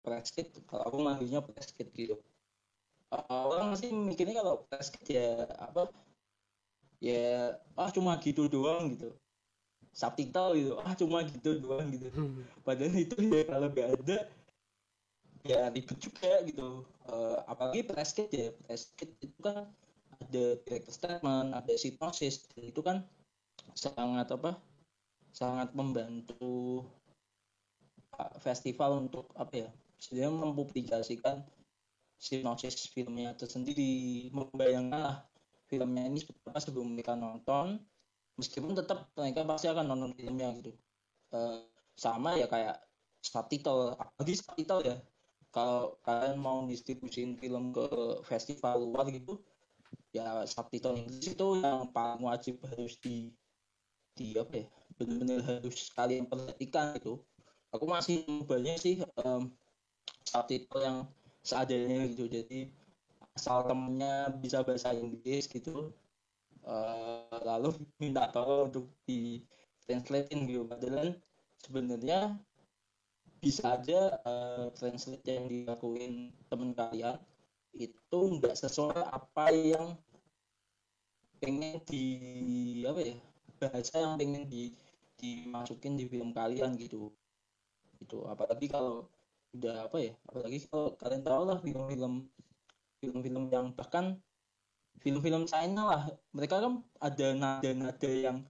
press kit kalau aku manggilnya press kit gitu. Uh, orang masih mikirnya kalau press kit ya apa ya ah cuma gitu doang gitu. Subtitle gitu ah cuma gitu doang gitu. Padahal itu ya kalau gak ada ya ribet juga gitu. Uh, apalagi press kit ya press kit itu kan ada director statement ada sinopsis dan itu kan sangat apa sangat membantu festival untuk apa ya sebenarnya mempublikasikan sinopsis filmnya tersendiri. Membayangkan lah filmnya ini seperti sebelum mereka nonton. Meskipun tetap mereka pasti akan nonton filmnya gitu. Uh, sama ya kayak subtitle. Apalagi subtitle ya. Kalau kalian mau distribusin film ke festival luar gitu ya subtitle Inggris itu yang paling wajib harus di di apa ya benar-benar harus kalian perhatikan itu aku masih banyak sih um, subtitle yang seadanya gitu. Jadi asal temennya bisa bahasa Inggris gitu uh, lalu minta tolong untuk di translatein gitu. Padahal sebenarnya bisa aja uh, translate yang dilakuin temen kalian itu nggak sesuai apa yang pengen di apa ya bahasa yang pengen di dimasukin di film kalian gitu. Itu apalagi kalau udah apa ya apalagi kalau kalian tahu lah film-film film-film yang bahkan film-film China lah mereka kan ada nada-nada yang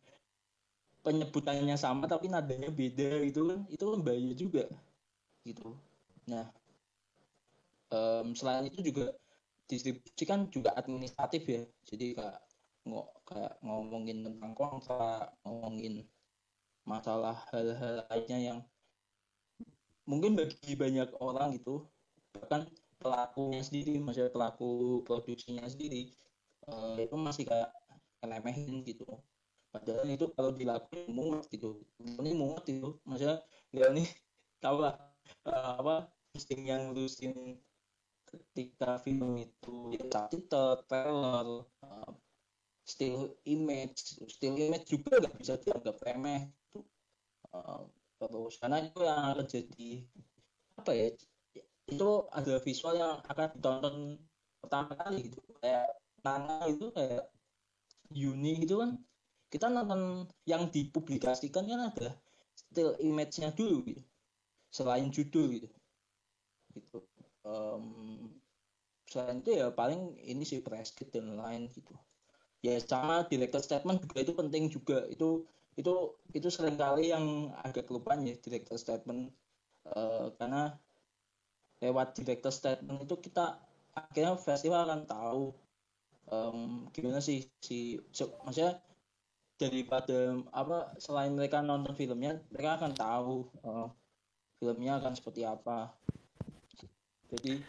penyebutannya sama tapi nadanya beda gitu kan itu kan bahaya juga gitu. Nah um, selain itu juga distribusi kan juga administratif ya jadi kayak nggak kayak ngomongin tentang kontrak ngomongin masalah hal-hal lainnya yang mungkin bagi banyak orang gitu bahkan pelakunya sendiri maksudnya pelaku produksinya sendiri uh, itu masih kayak ngeremehin gitu. Padahal itu kalau dilakukan mumet gitu. Ini mumet itu maksudnya ya ini tahu lah uh, apa posting yang ngurusin ketika film itu ya subtitle, trailer, uh, still image, still image juga nggak bisa dianggap remeh itu uh, terus karena itu yang akan jadi apa ya itu ada visual yang akan ditonton pertama kali gitu. Kayak Nana itu kayak Uni gitu kan. Kita nonton yang dipublikasikan kan ada still image-nya dulu gitu. Selain judul gitu. Gitu. Um, selain itu ya paling ini sih press kit dan lain gitu. Ya sama director statement juga itu penting juga. Itu itu itu sering kali yang agak kelupaan ya director statement. Uh, karena lewat director statement itu kita akhirnya festival akan tahu um, gimana sih si so, maksudnya daripada apa selain mereka nonton filmnya mereka akan tahu uh, filmnya akan seperti apa. Jadi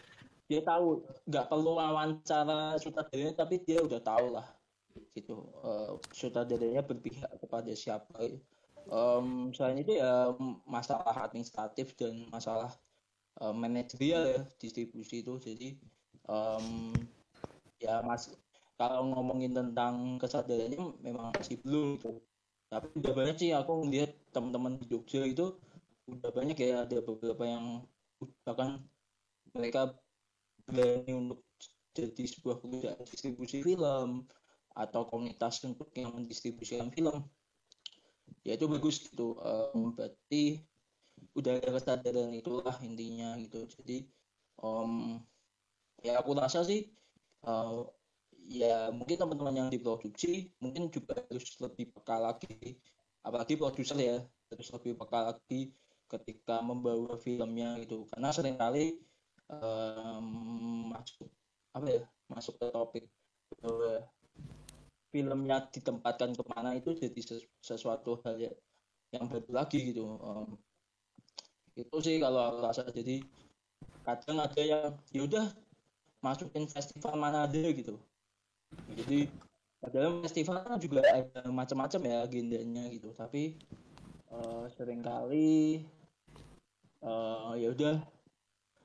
dia tahu nggak perlu wawancara sutradaranya tapi dia udah tahu lah gitu. Uh, sutradaranya berpihak kepada siapa? Um, selain itu ya masalah administratif dan masalah uh, manajerial ya distribusi itu. Jadi um, ya mas kalau ngomongin tentang kesadarannya memang masih belum gitu. Tapi udah banyak sih aku ngeliat teman-teman di Jogja itu udah banyak ya ada beberapa yang bahkan mereka berani untuk jadi sebuah perusahaan distribusi film atau komunitas untuk yang mendistribusikan film. Ya itu bagus gitu. Um, berarti udah ada kesadaran itulah intinya gitu. Jadi um, ya aku rasa sih uh, ya mungkin teman-teman yang diproduksi mungkin juga harus lebih peka lagi. Apalagi produser ya harus lebih peka lagi ketika membawa filmnya gitu. Karena sering kali um, masuk apa ya masuk ke topik bahwa filmnya ditempatkan ke mana itu jadi sesuatu hal ya, yang baru lagi gitu um, itu sih kalau rasa. Jadi kadang ada yang yaudah masukin festival mana ada gitu. Jadi padahal festival kan juga ada macam-macam ya agendanya gitu. Tapi uh, sering kali uh, ya udah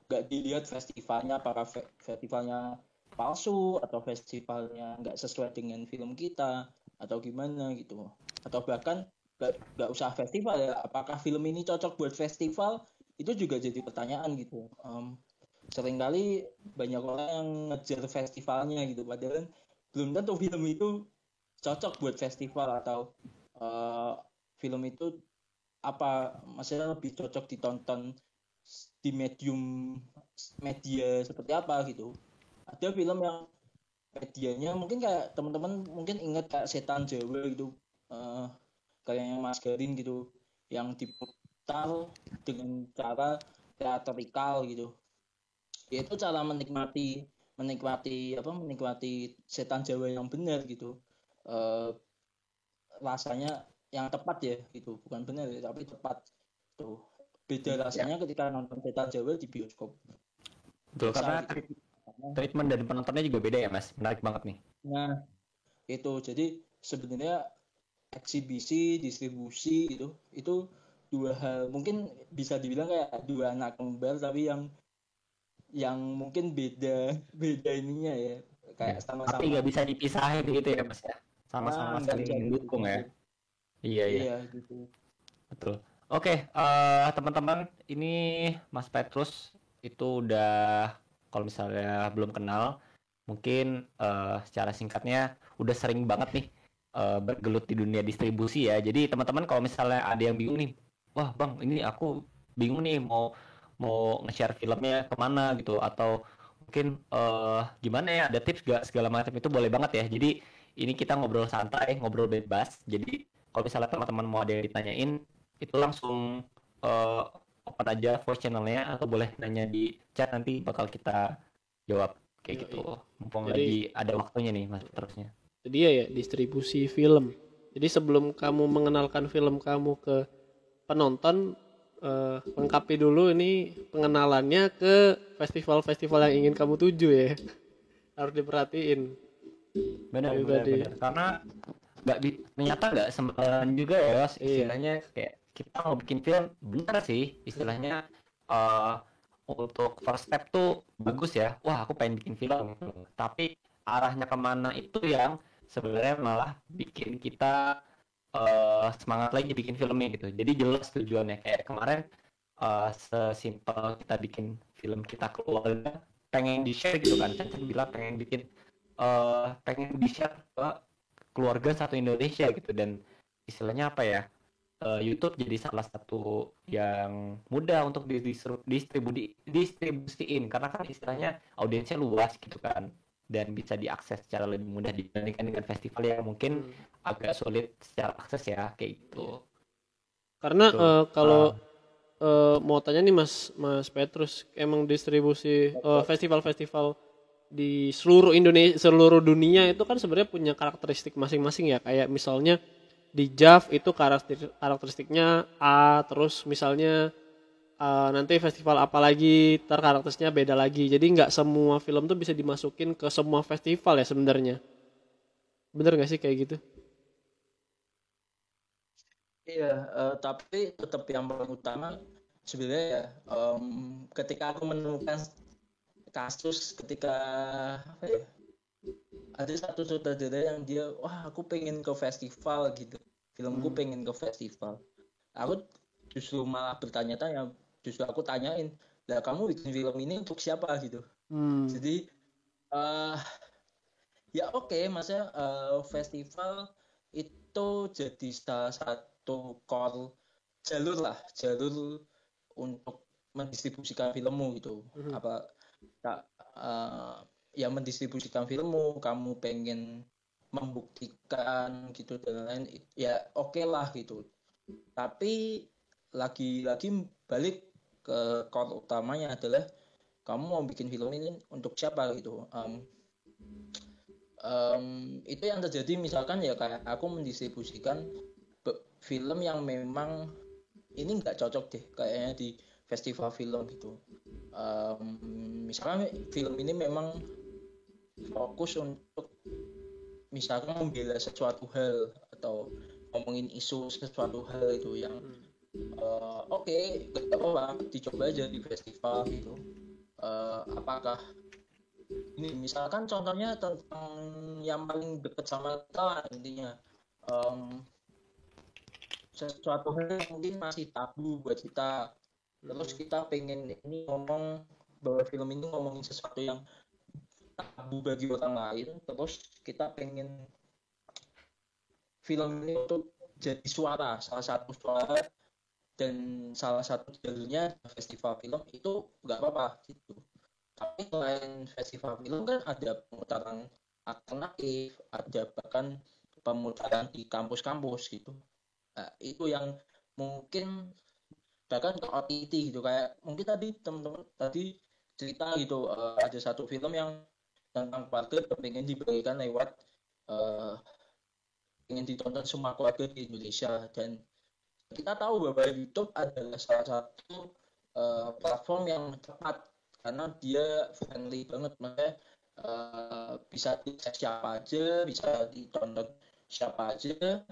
nggak dilihat festivalnya para fe festivalnya palsu atau festivalnya nggak sesuai dengan film kita atau gimana gitu. Atau bahkan nggak usah festival ya apakah film ini cocok buat festival? Itu juga jadi pertanyaan gitu. Um, sering kali banyak orang yang ngejar festivalnya gitu. Padahal belum tentu film itu cocok buat festival atau uh, film itu apa maksudnya lebih cocok ditonton di medium media seperti apa gitu ada film yang medianya mungkin kayak teman-teman mungkin ingat kayak setan Jawa gitu uh, kayak Mas Garin gitu yang diputar dengan cara teatrikal gitu itu cara menikmati menikmati apa menikmati setan Jawa yang benar gitu uh, rasanya yang tepat ya gitu bukan benar ya, tapi tepat tuh beda ya. rasanya ya. ketika nonton setan Jawa di bioskop Betul, karena gitu. Treatment dan penontonnya juga beda ya mas? Menarik banget nih. Nah itu. Jadi sebenarnya eksibisi distribusi itu itu dua hal. Mungkin bisa dibilang kayak dua anak kembar tapi yang yang mungkin beda beda ininya ya. Kayak sama-sama tapi nggak bisa dipisahin gitu ya mas ya? Sama-sama nah, saling mendukung ya? iya iya, iya gitu. betul. Oke okay, uh, eh, teman-teman ini mas Petrus itu udah kalau misalnya belum kenal mungkin uh, secara singkatnya udah sering banget nih uh, bergelut di dunia distribusi ya. Jadi teman-teman kalau misalnya ada yang bingung nih wah bang ini aku bingung nih mau mau nge-share filmnya ke mana gitu. Atau mungkin uh, gimana ya ada tips gak segala macam itu boleh banget ya. Jadi ini kita ngobrol santai ngobrol bebas. Jadi kalau misalnya teman-teman mau ada yang ditanyain itu langsung uh, open aja voice channelnya atau boleh nanya di chat nanti bakal kita jawab kayak gitu. Mumpung jadi, lagi ada waktunya nih mas terusnya. Jadi ya, ya distribusi film. Jadi sebelum kamu mengenalkan film kamu ke penonton uh, lengkapi dulu ini pengenalannya ke festival-festival yang ingin kamu tuju ya. Harus diperhatiin. Benar benar, benar. Karena nggak ternyata nggak sembarangan juga ya iya. istilahnya iya. kayak kita mau bikin film benar sih istilahnya uh, untuk first step tuh bagus ya. Wah aku pengen bikin film. Tapi arahnya ke mana itu yang sebenarnya malah bikin kita uh, semangat lagi bikin filmnya gitu. Jadi jelas tujuannya. Kayak kemarin uh, sesimpel kita bikin film kita keluarga pengen di share gitu kan. Caca bilang pengen bikin uh, pengen di share ke keluarga satu Indonesia gitu. Dan istilahnya apa ya uh, YouTube jadi salah satu yang mudah untuk didistribusi distribusiin. Karena kan istilahnya audiensnya luas gitu kan. Dan bisa diakses secara lebih mudah dibandingkan dengan festival yang mungkin hmm. agak sulit secara akses ya kayak gitu. Karena uh, kalau uh. uh, mau tanya nih Mas Mas Petrus, emang distribusi festival-festival uh, di seluruh Indonesia seluruh dunia itu kan sebenarnya punya karakteristik masing-masing ya? Kayak misalnya di JAV itu karakteristik karakteristiknya A terus misalnya uh, nanti festival apa lagi ter karakternya beda lagi. Jadi nggak semua film tuh bisa dimasukin ke semua festival ya sebenarnya. Bener nggak sih kayak gitu? Iya uh, tapi tetap yang paling utama sebenarnya ya um, ketika aku menemukan kasus ketika apa ya ada satu sutradara yang dia wah aku pengen ke festival gitu filmku hmm. pengen ke festival aku justru malah bertanya-tanya justru aku tanyain lah kamu bikin film ini untuk siapa gitu hmm. jadi uh, ya oke okay, maksudnya uh, festival itu jadi salah satu call jalur lah jalur untuk mendistribusikan filmmu gitu hmm. apa tak uh, ya mendistribusikan filmmu kamu pengen membuktikan gitu dan lain ya oke okay lah gitu. Tapi lagi-lagi balik ke core utamanya adalah kamu mau bikin film ini untuk siapa? gitu. Um, um, itu yang terjadi misalkan ya kayak aku mendistribusikan film yang memang ini nggak cocok deh kayaknya di festival film gitu. Um, misalkan film ini memang fokus untuk misalkan membela sesuatu hal atau ngomongin isu sesuatu hal itu yang hmm. uh, oke okay, gak apa-apa dicoba aja di festival gitu. Uh, apakah ini misalkan contohnya tentang yang paling dekat sama kita intinya um, sesuatu hal yang mungkin masih tabu buat kita. Terus kita pengen ini ngomong bahwa film ini ngomongin sesuatu yang tabu bagi orang lain terus kita pengen film ini untuk jadi suara. Salah satu suara dan salah satu jalurnya festival film itu nggak apa-apa gitu. Tapi selain festival film kan ada pemutaran alternatif ada bahkan pemutaran di kampus-kampus gitu. Nah, itu yang mungkin bahkan ke OTT gitu. Kayak mungkin tadi teman-teman tadi cerita gitu uh, ada satu film yang tentang yang pengen diberikan lewat uh, ingin ditonton semua keluarga di Indonesia. Dan kita tahu bahwa YouTube adalah salah satu uh, platform yang tepat karena dia friendly banget. Makanya uh, bisa dicek siapa aja bisa ditonton siapa aja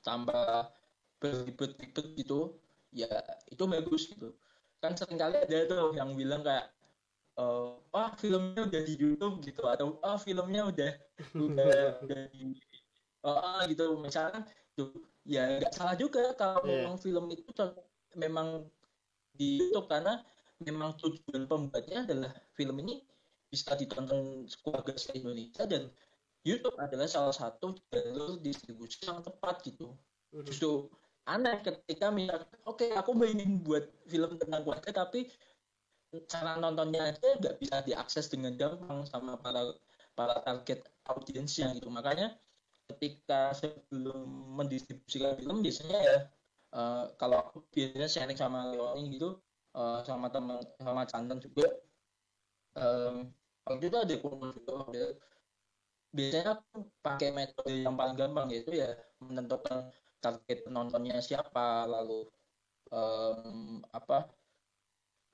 tanpa beribet-ibet gitu. Ya itu bagus gitu. Kan sering kali ada tuh yang bilang kayak uh, wah filmnya udah di YouTube gitu atau ah filmnya udah udah udah di uh, gitu misalkan tuh ya nggak salah juga kalau yeah. memang film itu memang di YouTube karena memang tujuan pembuatnya adalah film ini bisa ditonton keluarga se Indonesia dan YouTube adalah salah satu jalur distribusi yang tepat gitu. Justru aneh ketika misalkan oke okay, aku ingin buat film tentang keluarga tapi cara nontonnya aja nggak bisa diakses dengan gampang sama para para target audiensnya gitu. Makanya ketika sebelum mendistribusikan film biasanya ya uh, kalau aku biasanya sharing sama Leoni gitu uh, sama teman sama Chantan juga um, waktu itu ada kurun juga biasanya aku pakai metode yang paling gampang yaitu ya menentukan target penontonnya siapa lalu um, apa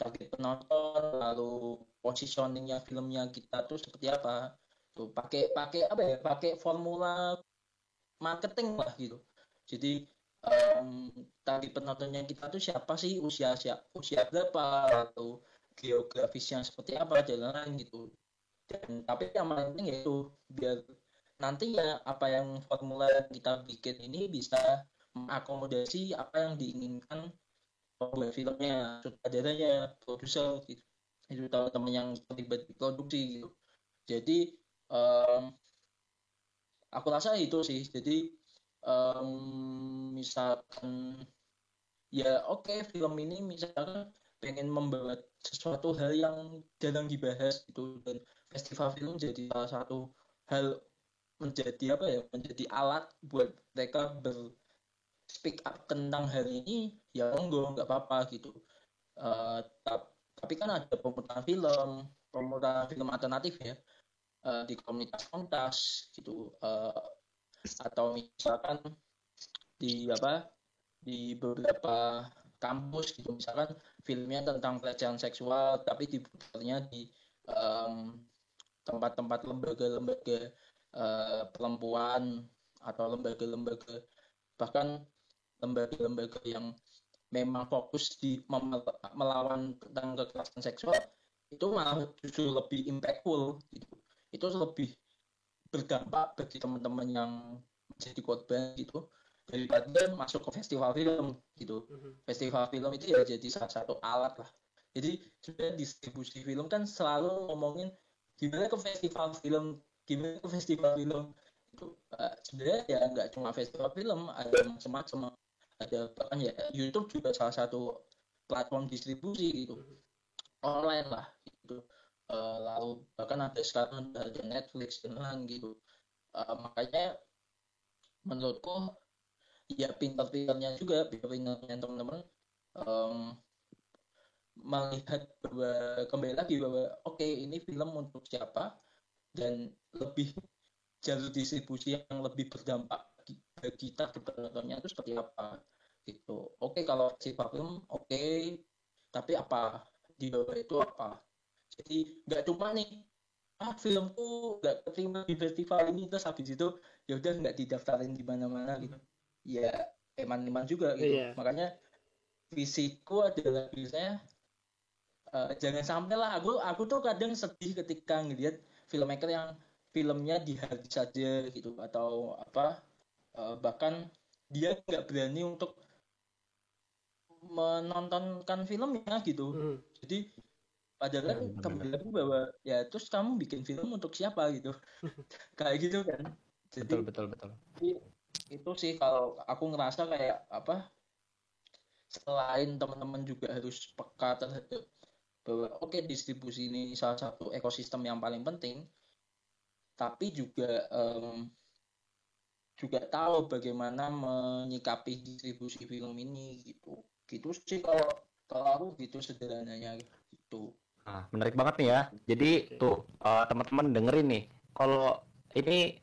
target penonton lalu positioningnya filmnya kita tuh seperti apa? Tuh pakai pakai apa ya? Pakai formula marketing lah gitu. Jadi um, tadi penontonnya kita tuh siapa sih? Usia siapa usia berapa? Atau geografisnya seperti apa? Jalan gitu. Dan tapi yang penting yaitu biar nanti ya apa yang formula yang kita bikin ini bisa mengakomodasi apa yang diinginkan pembuat filmnya sutradaranya produser gitu. Itu teman-teman yang terlibat di produksi gitu. Jadi um, aku rasa itu sih. Jadi um, misalkan ya oke okay, film ini misalkan pengen membawa sesuatu hal yang jarang dibahas gitu. Dan festival film jadi salah satu hal menjadi apa ya? Menjadi alat buat mereka ber speak up tentang hal ini ya enggak nggak apa-apa gitu. Uh, tapi kan ada pemutaran film pemutaran film alternatif ya uh, di komunitas-komunitas gitu uh, atau misalkan di apa di beberapa kampus gitu. Misalkan filmnya tentang pelecehan seksual tapi diputarnya di um, tempat-tempat lembaga-lembaga uh, perempuan atau lembaga-lembaga. Bahkan lembaga-lembaga yang memang fokus di melawan tentang kekerasan seksual itu malah justru lebih impactful gitu. Itu lebih berdampak bagi teman-teman yang menjadi korban gitu daripada masuk ke festival film gitu. Mm-hmm. festival film itu ya jadi salah satu alat lah. Jadi sebenarnya distribusi film kan selalu ngomongin gimana ke festival film gimana ke festival film. Itu uh, sebenarnya ya nggak cuma festival film ada macam-macam ada bahkan ya? YouTube juga salah satu platform distribusi gitu. Online lah gitu. Uh, lalu bahkan ada sekarang ada Netflix dan lain gitu. Uh, makanya menurutku ya pintar-pintarnya juga pintar-pintarnya teman-teman um, melihat bahwa kembali lagi bahwa oke okay, ini film untuk siapa dan lebih jalur distribusi yang lebih berdampak bagi kita penontonnya itu seperti apa gitu. Oke okay, kalau si film oke. Okay, tapi apa? Di bawah itu apa? Jadi nggak cuma nih ah filmku nggak keterima di festival ini terus habis itu ya udah nggak didaftarin di mana-mana gitu. Ya eman-eman juga gitu. Yeah. makanya visiku adalah biasanya uh, jangan sampai lah. Aku aku tuh kadang sedih ketika ngelihat filmmaker yang filmnya dihabis saja gitu. Atau apa uh, bahkan dia nggak berani untuk menontonkan filmnya gitu. Hmm. jadi padahal kan kembali lagi bahwa ya terus kamu bikin film untuk siapa gitu. Kayak gitu kan. Jadi, betul betul betul. itu sih kalau aku ngerasa kayak apa selain teman-teman juga harus peka terhadap bahwa oke okay, distribusi ini salah satu ekosistem yang paling penting tapi juga um, juga tahu bagaimana menyikapi distribusi film ini gitu gitu sih kalau kalau aku gitu sederhananya gitu Nah, menarik banget nih ya. Jadi tuh uh, teman-teman dengerin nih. Kalau ini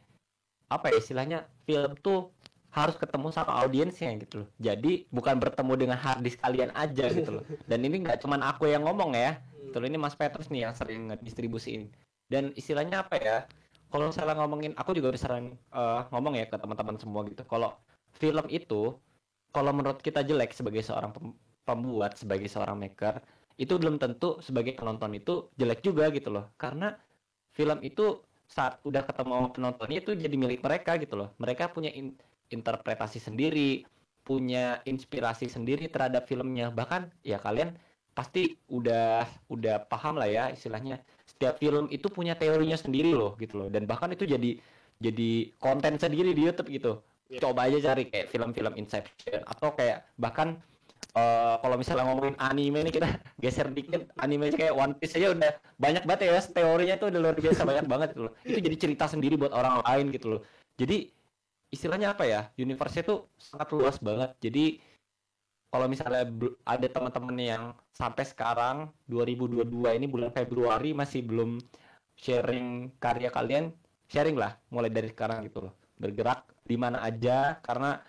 apa ya istilahnya film tuh harus ketemu sama audiensnya gitu loh. Jadi bukan bertemu dengan harddisk kalian aja gitu loh. Dan ini nggak cuman aku yang ngomong ya. Betul ini Mas Petrus nih yang sering distribusiin. Dan istilahnya apa ya? Kalau misalnya ngomongin, aku juga bisa uh, ngomong ya ke teman-teman semua gitu. Kalau film itu, kalau menurut kita jelek sebagai seorang pembuat, sebagai seorang maker, itu belum tentu sebagai penonton itu jelek juga gitu loh. Karena film itu saat udah ketemu penontonnya itu jadi milik mereka gitu loh. Mereka punya in interpretasi sendiri punya inspirasi sendiri terhadap filmnya. Bahkan ya kalian pasti udah udah paham lah ya istilahnya. Setiap film itu punya teorinya sendiri loh gitu loh. Dan bahkan itu jadi jadi konten sendiri di YouTube gitu yeah. coba aja cari kayak film-film Inception atau kayak bahkan uh, kalau misalnya ngomongin anime ini kita geser dikit anime kayak One Piece aja udah banyak banget ya teorinya tuh udah luar biasa banyak banget gitu loh. Itu jadi cerita sendiri buat orang lain gitu loh. Jadi istilahnya apa ya universe itu sangat luas banget. Jadi kalau misalnya ada teman-teman yang sampai sekarang 2022 ini bulan Februari masih belum sharing karya kalian sharing lah mulai dari sekarang gitu loh. Bergerak di mana aja karena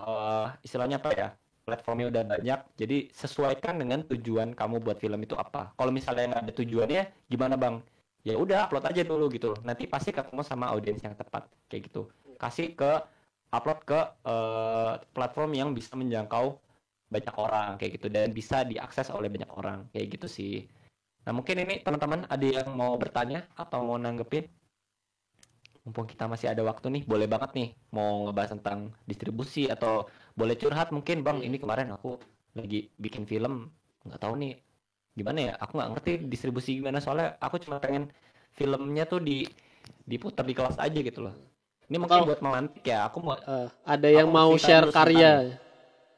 uh, istilahnya apa ya platformnya udah banyak jadi sesuaikan dengan tujuan kamu buat film itu apa. Kalau misalnya nggak ada tujuannya gimana bang? Ya udah upload aja dulu gitu nanti pasti ketemu sama audiens yang tepat kayak gitu. Kasih ke upload ke uh, platform yang bisa menjangkau banyak orang kayak gitu. Dan bisa diakses oleh banyak orang kayak gitu sih. Nah mungkin ini teman-teman ada yang mau bertanya atau mau nanggepin mumpung kita masih ada waktu nih boleh banget nih mau ngebahas tentang distribusi atau boleh curhat mungkin bang. Ini kemarin aku lagi bikin film nggak tahu nih gimana ya aku nggak ngerti distribusi gimana. Soalnya aku cuma pengen filmnya tuh di diputar di kelas aja gitu loh. Ini mungkin oh. buat memantik ya aku mau uh, ada yang mau share karya.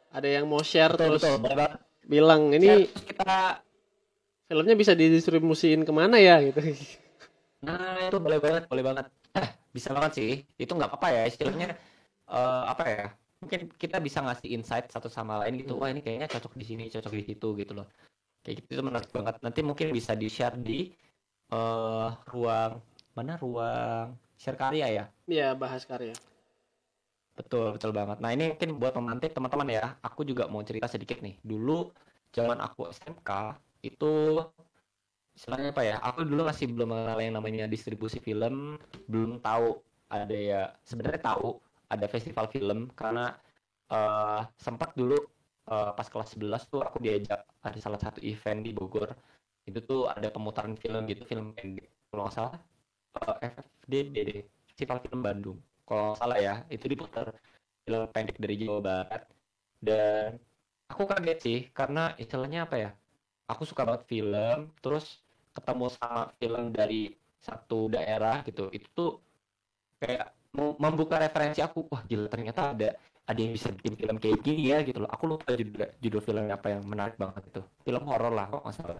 ada yang mau share betul, terus betul, bilang ini share, kita filmnya bisa didistribusiin ke mana ya? Gitu. Nah itu boleh banget boleh banget bisa banget sih. Itu nggak apa-apa ya istilahnya uh, apa ya mungkin kita bisa ngasih insight satu sama lain gitu. Wah ini kayaknya cocok di sini cocok di situ gitu loh. Kayak gitu itu menarik banget. Nanti mungkin bisa di share di uh, ruang mana? Ruang share karya ya? Iya bahas karya. Betul betul banget. Nah ini mungkin buat pemantik teman-teman ya aku juga mau cerita sedikit nih. Dulu zaman aku SMK itu istilahnya apa ya aku dulu masih belum mengenal yang namanya distribusi film belum tahu ada ya sebenarnya tahu ada festival film karena uh, sempat dulu uh, pas kelas 11 tuh aku diajak ada salah satu event di Bogor. Itu tuh ada pemutaran film gitu film pendek kalau nggak salah uh, eh, FFDD Festival Film Bandung. Kalau nggak salah ya itu diputar. Film pendek dari Jawa Barat. Dan aku kaget sih karena istilahnya apa ya aku suka banget film terus ketemu sama film dari satu daerah gitu itu tuh kayak membuka referensi aku wah gila ternyata ada ada yang bisa bikin film kayak gini ya gitu loh. Aku lupa judul judul filmnya apa yang menarik banget itu. Film horor lah kok masalah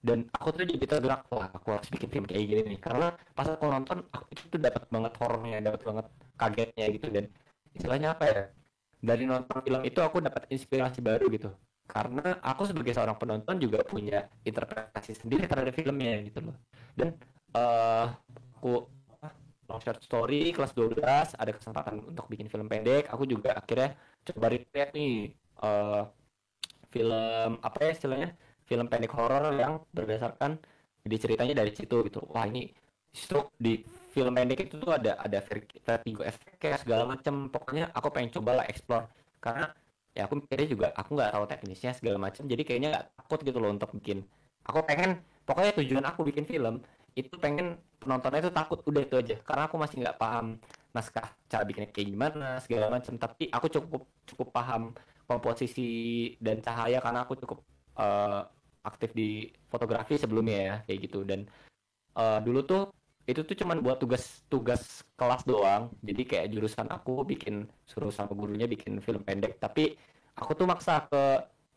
dan aku tuh jadi tergerak wah aku harus bikin film kayak gini nih. Karena pas aku nonton aku itu tuh dapat banget horornya dapat banget kagetnya gitu. Dan istilahnya apa ya dari nonton film itu aku dapat inspirasi baru gitu karena aku sebagai seorang penonton juga punya interpretasi sendiri terhadap filmnya gitu loh. Dan uh, aku long short story kelas 12 ada kesempatan untuk bikin film pendek. Aku juga akhirnya coba recreate nih uh, film apa ya istilahnya film pendek horor yang berdasarkan di ceritanya dari situ gitu. Wah ini itu di film pendek itu tuh ada ada vertigo efek segala macam pokoknya aku pengen coba lah explore. Karena ya aku mikirnya juga aku nggak tahu teknisnya segala macam jadi kayaknya nggak takut gitu loh untuk bikin. Aku pengen pokoknya tujuan aku bikin film itu pengen penontonnya itu takut udah itu aja. Karena aku masih nggak paham naskah cara bikinnya kayak gimana segala macam. Tapi aku cukup cukup paham komposisi dan cahaya karena aku cukup uh, aktif di fotografi sebelumnya ya kayak gitu. Dan uh, dulu tuh itu tuh cuman buat tugas tugas kelas doang. Jadi kayak jurusan aku bikin suruh sama gurunya bikin film pendek. Tapi aku tuh maksa ke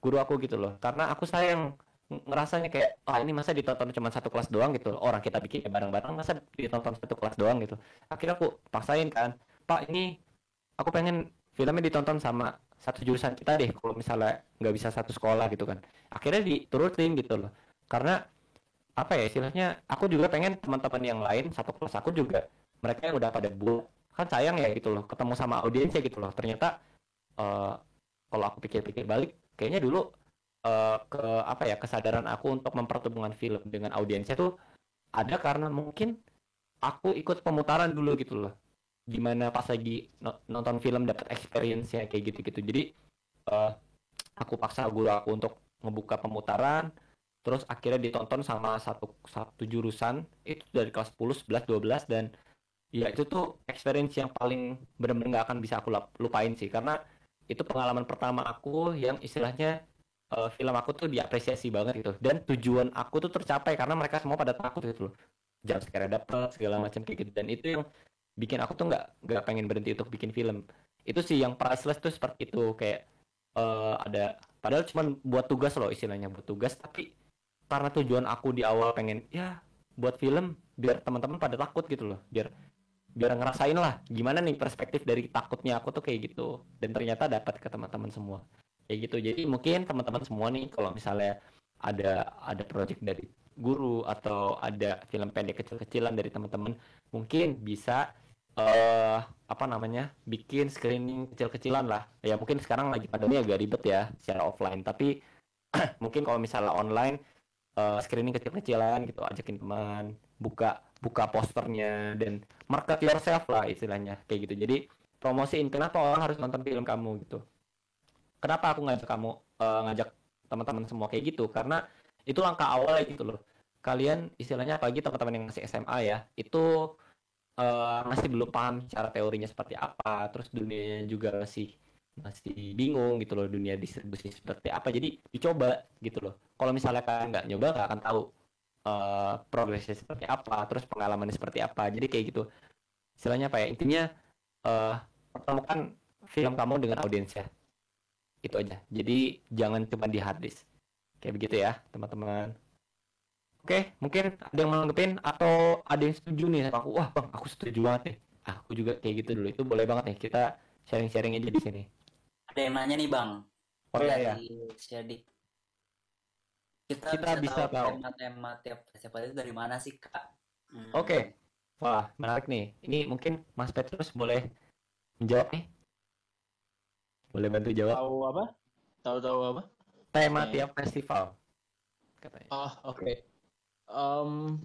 guru aku gitu loh. Karena aku sayang ngerasanya kayak oh, ini masa ditonton cuma satu kelas doang gitu orang kita bikin bareng-bareng masa ditonton satu kelas doang gitu. Akhirnya aku paksain kan pak ini aku pengen filmnya ditonton sama satu jurusan kita deh kalau misalnya nggak bisa satu sekolah gitu kan. Akhirnya diturutin gitu loh. Karena apa ya istilahnya aku juga pengen teman-teman yang lain satu kelas aku juga mereka yang udah pada buat kan sayang ya gitu loh ketemu sama audiensnya gitu loh. Ternyata uh, kalau aku pikir-pikir balik kayaknya dulu uh, ke apa ya kesadaran aku untuk mempertemukan film dengan audiensnya tuh ada karena mungkin aku ikut pemutaran dulu gitu loh. Gimana pas lagi nonton film dapat experience ya kayak gitu-gitu. Jadi uh, aku paksa guru aku untuk ngebuka pemutaran terus akhirnya ditonton sama satu satu jurusan itu dari kelas 10, 11, 12 dan ya itu tuh experience yang paling benar-benar nggak akan bisa aku lupain sih. Karena itu pengalaman pertama aku yang istilahnya uh, film aku tuh diapresiasi banget gitu. Dan tujuan aku tuh tercapai karena mereka semua pada takut gitu loh. Jam sekarang dapet segala macam kayak gitu. Dan itu yang bikin aku tuh nggak nggak pengen berhenti untuk bikin film. Itu sih yang priceless tuh seperti itu. Kayak uh, ada padahal cuma buat tugas loh istilahnya buat tugas. Tapi karena tujuan aku di awal pengen ya buat film biar teman-teman pada takut gitu loh. Biar biar ngerasain lah gimana nih perspektif dari takutnya aku tuh kayak gitu. Dan ternyata dapat ke teman-teman semua. Kayak gitu. Jadi mungkin teman-teman semua nih kalau misalnya ada ada project dari guru atau ada film pendek kecil-kecilan dari teman-teman mungkin bisa uh, apa namanya bikin screening kecil-kecilan lah. Ya mungkin sekarang lagi pandemi agak ribet ya secara offline. Tapi mungkin kalau misalnya online uh, screening kecil-kecilan gitu ajakin teman buka buka posternya dan market yourself lah istilahnya kayak gitu. Jadi promosiin kenapa orang harus nonton film kamu gitu. Kenapa aku ngajak kamu uh, ngajak teman-teman semua kayak gitu? Karena itu langkah awal gitu loh. Kalian istilahnya apalagi teman-teman yang masih SMA ya itu uh, masih belum paham cara teorinya seperti apa terus dunianya juga masih masih bingung gitu loh dunia distribusi seperti apa. Jadi dicoba gitu loh. Kalau misalnya kalian nggak nyoba nggak akan tahu uh, progresnya seperti apa terus pengalamannya seperti apa. Jadi kayak gitu. Istilahnya apa ya? Intinya uh, pertemukan film kamu dengan audiensnya itu aja. Jadi jangan cuma di harddisk kayak begitu ya teman-teman. Oke, mungkin ada yang menanggepin atau ada yang setuju nih? Sama aku. Wah, Bang, aku setuju banget nih. Aku juga kayak gitu dulu. Itu boleh banget nih. Kita sharing-sharing aja di sini. Ada yang nanya nih, Bang. Oh iya, iya. Jadi kita, kita bisa, bisa tahu tema-tema tiap festival itu dari mana sih, Kak? Hmm. Oke. Okay. Wah, menarik nih. Ini mungkin Mas Petrus boleh menjawab nih. Boleh bantu jawab. Tahu apa? Tahu-tahu apa? Tema okay. tiap festival. Katanya. Oh, oke. Okay um,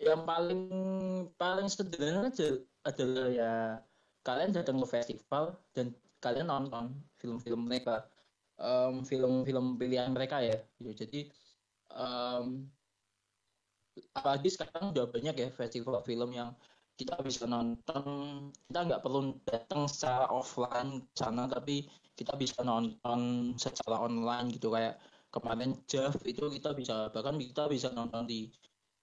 yang paling paling sederhana adalah ya kalian datang ke festival dan kalian nonton film-film mereka um, film-film pilihan mereka ya gitu. jadi um, apalagi sekarang udah banyak ya festival film yang kita bisa nonton. Kita nggak perlu datang secara offline sana tapi kita bisa nonton secara online gitu. Kayak kemarin Jeff itu kita bisa bahkan kita bisa nonton di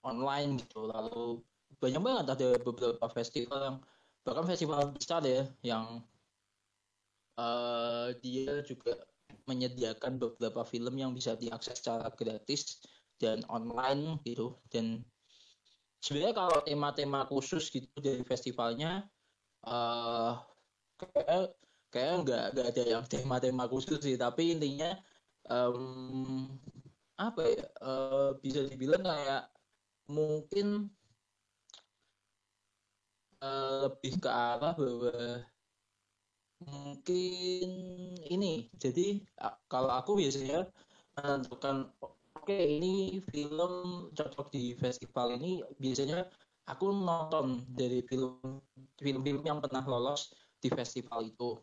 online gitu. Lalu banyak banget ada beberapa festival yang bahkan festival besar ya yang uh, dia juga menyediakan beberapa film yang bisa diakses secara gratis dan online gitu. Dan sebenarnya kalau tema-tema khusus gitu dari festivalnya uh, kayak kayak nggak nggak ada yang tema-tema khusus sih. Tapi intinya um, apa ya uh, bisa dibilang kayak mungkin uh, lebih ke arah bahwa mungkin ini. Jadi kalau aku biasanya menentukan oke okay, ini film cocok di festival ini biasanya aku nonton dari film film-film yang pernah lolos di festival itu.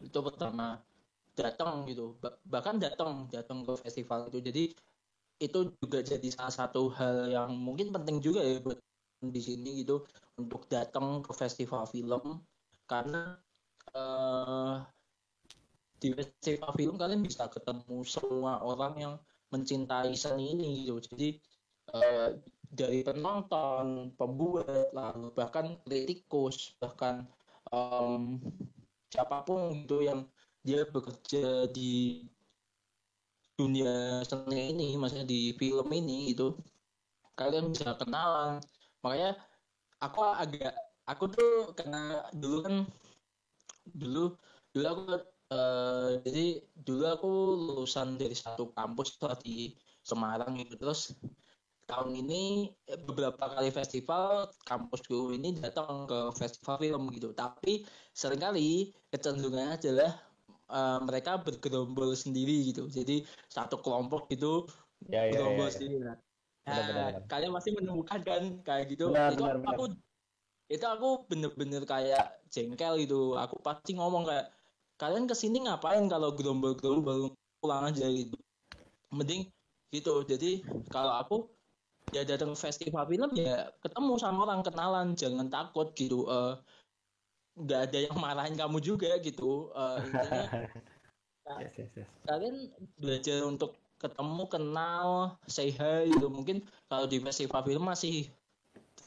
Itu pertama datang gitu. Bahkan datang datang ke festival itu. Jadi itu juga jadi salah satu hal yang mungkin penting juga ya buat di sini gitu untuk datang ke festival film. Karena uh, di festival film kalian bisa ketemu semua orang yang mencintai seni ini gitu. Jadi uh, dari penonton pembuat lalu bahkan kritikus bahkan um, siapa pun gitu yang dia bekerja di dunia seni ini maksudnya di film ini gitu kalian bisa kenalan. Makanya aku agak aku tuh karena dulu kan dulu dulu aku uh, jadi dulu aku lulusan dari satu kampus di Semarang gitu terus tahun ini eh, beberapa kali festival kampusku ini datang ke festival film gitu tapi sering kali kecenderungannya adalah uh, mereka bergerombol sendiri gitu jadi satu kelompok gitu ya, ya, bergerombol ya, ya. sendiri nah, benar, benar, benar. kalian masih menemukan kan kayak gitu benar, itu benar, aku benar. Itu aku bener-bener kayak jengkel gitu. Aku pasti ngomong kayak kalian ke sini ngapain kalau gerombol-gerombol pulang aja gitu? Mending gitu. Jadi kalau aku ya datang festival film ya ketemu sama orang kenalan. Jangan takut gitu uh, nggak ada yang marahin kamu juga gitu. Uh, intinya yes, yes, yes. kalian belajar untuk ketemu kenal say hi gitu. Mungkin kalau di festival film masih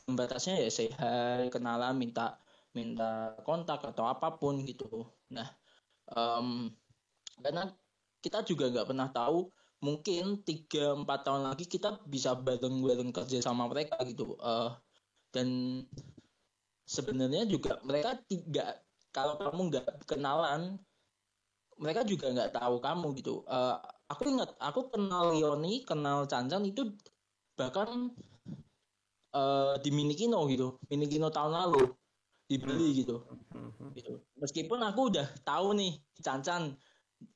batasnya ya hi kenalan minta minta kontak atau apa pun gitu. Nah um, karena kita juga nggak pernah tahu mungkin tiga empat tahun lagi kita bisa bareng bareng kerja sama mereka gitu uh, dan sebenarnya juga mereka tidak kalau kamu nggak kenalan mereka juga nggak tahu kamu gitu. Uh, aku ingat aku kenal Yoni kenal Cancan itu bahkan uh, di Minikino gitu. Minikino tahun lalu. Dibeli gitu. Gitu. Meskipun aku udah tahu nih Cancan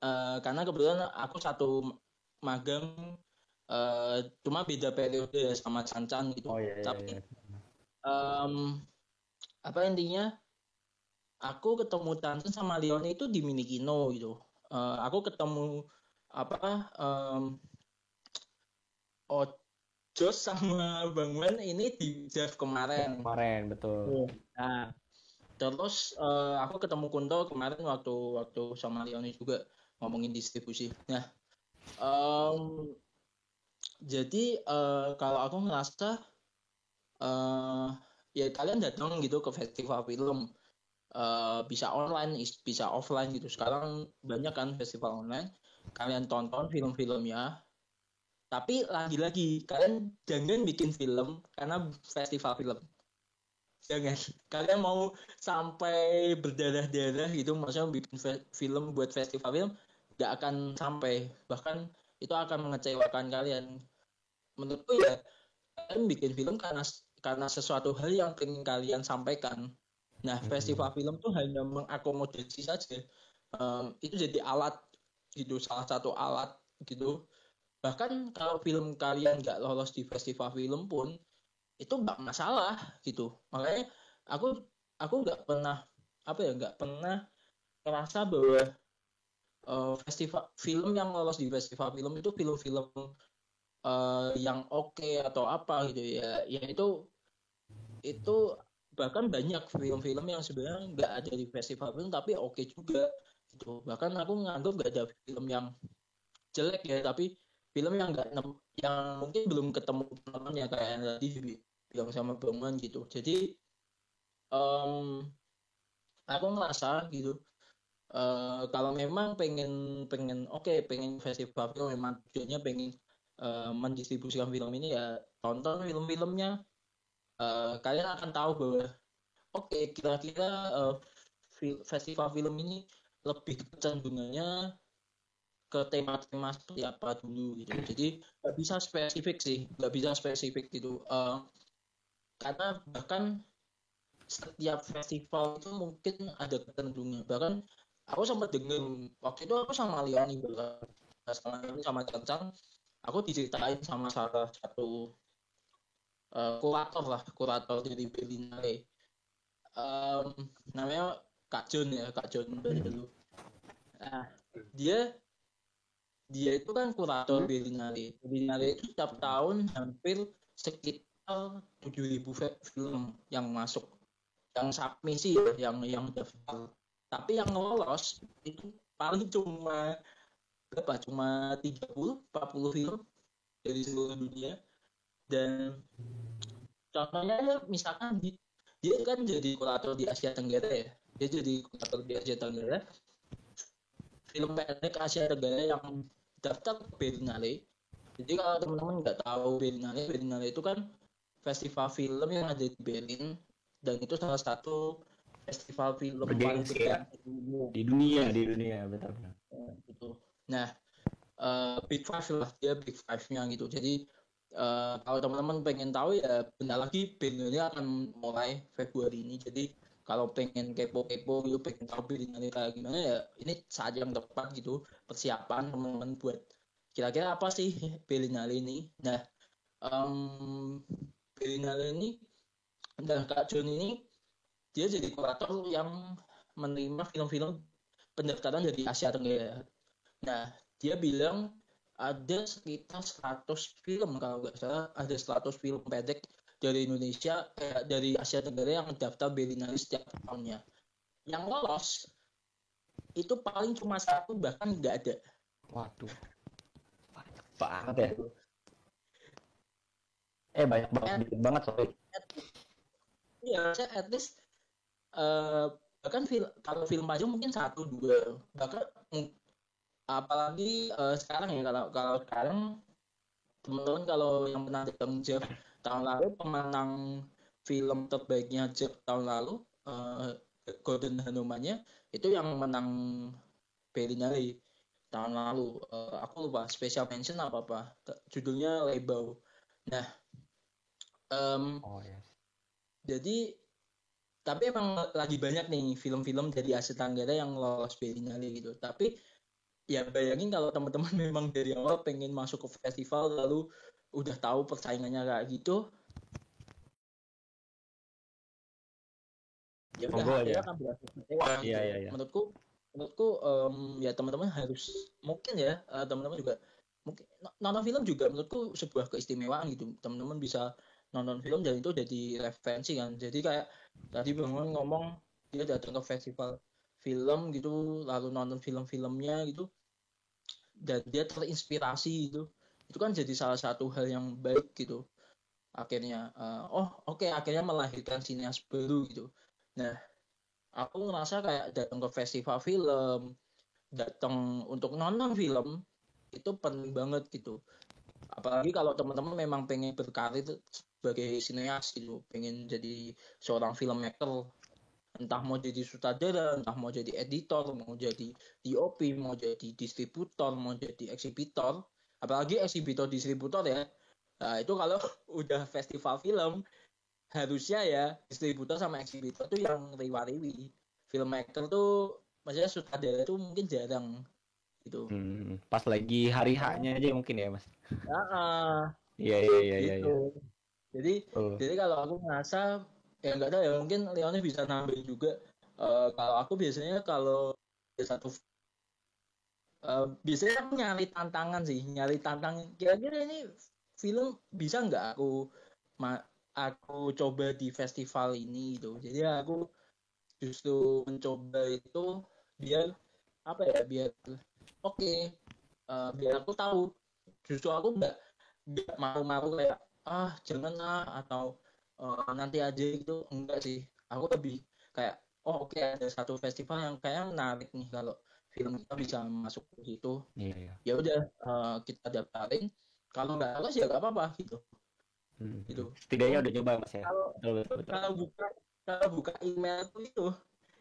uh, karena kebetulan aku satu magang uh, cuma beda periode sama Cancan gitu. Oh, iya, iya, tapi iya. Um, apa intinya? Aku ketemu Tansen sama Leon itu di Minikino gitu. Uh, aku ketemu apa um, Ojos sama Bang Wen ini di Jeff kemarin. Kemarin betul. Nah terus uh, aku ketemu Kunto kemarin waktu waktu sama Leon juga ngomongin distribusi. Nah um, jadi uh, kalau aku ngerasa uh, ya kalian datang gitu ke festival film uh, bisa online bisa offline gitu. Sekarang banyak kan festival online. Kalian tonton film-filmnya tapi lagi-lagi kalian jangan bikin film karena festival film jangan kalian mau sampai berdarah-darah gitu maksudnya bikin film buat festival film gak akan sampai bahkan itu akan mengecewakan kalian menurutku ya kalian bikin film karena karena sesuatu hal yang ingin kalian sampaikan. Nah, hmm. festival film tuh hanya mengakomodasi saja. Um, itu jadi alat gitu, salah satu alat gitu. Bahkan kalau film kalian nggak lolos di festival film pun itu nggak masalah gitu. Makanya aku aku nggak pernah apa ya nggak pernah merasa bahwa uh, festival film yang lolos di festival film itu film-film uh, yang oke okay atau apa gitu ya ya itu itu bahkan banyak film-film yang sebenarnya nggak ada di festival film tapi oke okay juga gitu bahkan aku nganggap nggak ada film yang jelek ya tapi film yang nggak yang mungkin belum ketemu temannya kayak yang tadi bilang sama bangunan gitu. Jadi um, aku ngerasa gitu uh, kalau memang pengen pengen oke okay, pengen festival film memang tujuannya pengen uh, mendistribusikan film ini ya tonton film-filmnya. Uh, kalian akan tahu bahwa oke okay, kira-kira uh, festival film ini lebih kecenderungannya ke tema-tema seperti apa dulu gitu. Jadi nggak bisa spesifik sih nggak bisa spesifik gitu. Uh, karena bahkan setiap festival itu mungkin ada kecenderungan bahkan aku sempat dengar waktu itu aku sama Leoni sama sama Cancang aku diceritain sama salah satu uh, kurator lah kurator dari Berlinale um, namanya Kak John ya Kak John dari dulu. Nah dia dia itu kan kurator hmm. Berlinale Berlinale itu setiap tahun hampir sekitar 7000 film yang masuk. Yang submisi ya, yang yang daftar. Tapi yang lolos itu paling cuma berapa? Cuma 30 40 film dari seluruh dunia. Dan contohnya misalkan di, dia kan jadi kurator di Asia Tenggara ya. Dia jadi kurator di Asia Tenggara. Film pendek Asia Tenggara yang daftar ke Berlinale jadi kalau teman-teman nggak tahu Berlinale Berlinale itu kan festival film yang ada di Berlin dan itu salah satu festival film paling Bergengsi ya. besar di dunia. di dunia di dunia betul Ya, gitu. Nah, eh, Big Five lah dia Big Five-nya gitu. Jadi eh, kalau teman-teman pengen tahu ya bentar lagi Berlinale akan mulai Februari ini. Jadi kalau pengen kepo-kepo gitu, pengen tahu Berlinale kayak gimana ya ini saat yang tepat gitu persiapan teman-teman buat kira-kira apa sih Berlinale ini. Nah, em Berlinale ini dan Kak John ini dia jadi kurator yang menerima film-film pendaftaran dari Asia Tenggara. Nah, dia bilang ada sekitar 100 film kalau nggak salah, ada 100 film pendek dari Indonesia, eh, dari Asia Tenggara yang daftar Berlinale setiap tahunnya. Yang lolos itu paling cuma satu bahkan nggak ada. waduh banyak banget ya eh banyak banget dikit banget sorry Iya, saya at least eh, bahkan film kalau film aja mungkin satu dua bahkan apalagi eh, sekarang ya kalau kalau sekarang teman-teman kalau yang pernah nonton Jeff tahun lalu pemenang film terbaiknya Jeff tahun lalu eh, Golden Hanumannya itu yang menang Berlinale tahun lalu. Eh, aku lupa special mention apa apa judulnya Lebau nah em, oh ya jadi tapi emang lagi banyak nih film-film dari Asia Tenggara yang lolos Berlinale gitu. Tapi ya bayangin kalau teman-teman memang dari awal pengen masuk ke festival lalu udah tahu persaingannya kayak gitu. Ya udah akhirnya aja. akan berakhir kecewa Iya, iya, iya. Menurutku menurutku em, ya teman-teman harus mungkin ya eh, teman-teman juga mungkin no- nonton film juga menurutku sebuah keistimewaan gitu. Teman-teman bisa nonton film dan itu jadi referensi kan jadi kayak tadi bangun ngomong dia datang ke festival film gitu lalu nonton film-filmnya gitu dan dia terinspirasi gitu itu kan jadi salah satu hal yang baik gitu. Akhirnya eh, oh oke akhirnya melahirkan sinias baru gitu. Nah aku ngerasa kayak datang ke festival film datang untuk nonton film itu penting banget gitu. Apalagi kalau teman-teman memang pengen berkarir sebagai sineas gitu pengen jadi seorang filmmaker. Entah mau jadi sutradara entah mau jadi editor mau jadi DOP mau jadi distributor mau jadi eksibitor apalagi eksibitor distributor ya nah itu kalau udah festival film harusnya ya distributor sama eksibitor tuh yang riwa-riwi filmmaker tuh maksudnya sutradara tuh mungkin jarang gitu Hmm, pas lagi hari haknya aja mungkin ya mas iya iya iya iya iya. gitu. jadi Oh. Jadi kalau aku ngerasa ya nggak tahu ya mungkin Leone bisa nambahin juga. Eh, kalau aku biasanya kalau satu eh, biasanya aku nyari tantangan sih, nyari tantangan. Kira-kira ini film bisa nggak aku ma- aku coba di festival ini gitu. Jadi aku justru mencoba itu biar apa ya biar oke eh, biar aku tahu justru aku nggak nggak malu-malu kayak ah jangan lah atau eh, nanti aja gitu enggak sih aku lebih kayak oh oke ada satu festival yang kayak menarik nih kalau film kita bisa masuk ke situ Iya iya. ya udah eh, kita daftarin kalau nggak lolos ya nggak apa-apa gitu Hmm. gitu Setidaknya udah coba mas ya. kalau Betul betul betul. kalau buka kalau buka email tuh itu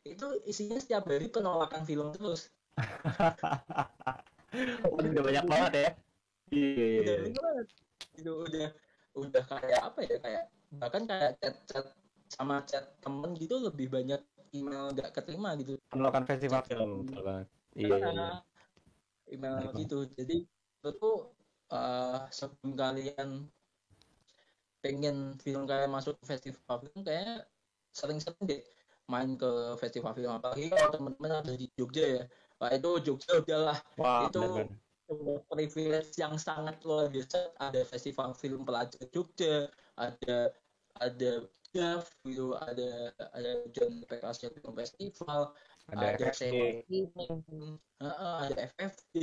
itu isinya setiap hari penolakan film terus Oh, udah banyak banget ya. Iya iya udah iya. ini banget itu udah udah kayak apa ya kayak bahkan kayak chat chat sama chat temen gitu lebih banyak email nggak keterima gitu Penolakan festival film betul banget. Iya iya. iya. email gitu jadi menurutku eh, sebelum kalian pengen film kalian masuk ke festival film kayak sering-sering deh main ke festival film apalagi kalau teman-teman ada di Jogja ya Wah itu Jogja udahlah Wah itu benar. sebuah privilege yang sangat luar biasa ada festival film pelajar Jogja ada ada JAF gitu ada ada John Film Festival Ada ada Heeh, ada FFD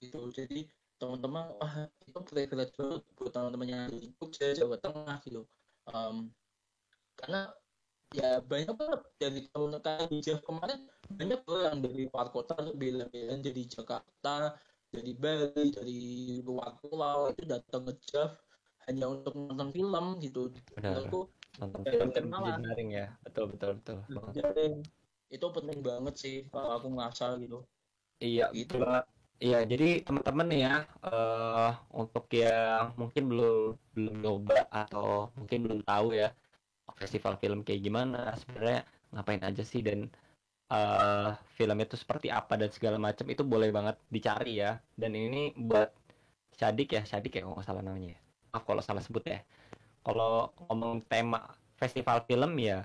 gitu jadi teman-teman wah itu privilege banget buat teman-teman yang di Jogja Jawa Tengah gitu Em, karena ya banyak banget dari tahun di Jav kemarin banyak loh yang dari luar kota bela-belaan jadi Jakarta dari Bali dari luar pulau itu datang ke Jav hanya untuk nonton film gitu Benar. menurutku Nonton Ya, film jadi ya. Betul betul betul. banget. Itu penting banget sih kalau aku ngerasa gitu Iya, Gitu. Iya, jadi teman-teman ya, eh untuk yang mungkin belum belum nyoba atau mungkin belum tahu ya festival film kayak gimana, sebenarnya ngapain aja sih dan eh film itu seperti apa dan segala macam itu boleh banget dicari ya. Dan ini buat Syadik ya, Syadik ya kalau nggak salah namanya ya. Maaf kalau salah sebut ya. Kalau ngomong tema festival film ya,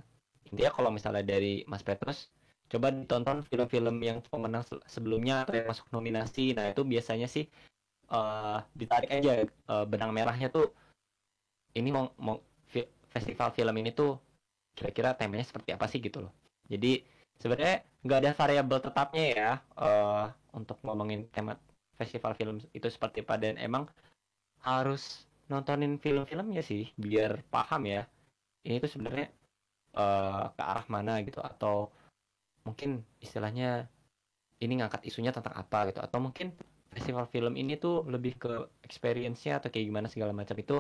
intinya kalau misalnya dari Mas Petrus coba ditonton film-film yang pemenang se- sebelumnya atau yang masuk nominasi. Nah itu biasanya sih eh, ditarik aja eh, benang merahnya tuh. Ini mau mau festival film ini tuh kira-kira temanya seperti apa sih gitu loh. Jadi sebenarnya nggak ada variabel tetapnya ya eh, untuk ngomongin tema festival film itu seperti apa. Dan emang harus nontonin film-filmnya sih biar paham ya. Ini tuh sebenarnya eh, ke arah mana gitu. Atau mungkin istilahnya ini ngangkat isunya tentang apa gitu. Atau mungkin festival film ini tuh lebih ke experience-nya atau kayak gimana segala macam itu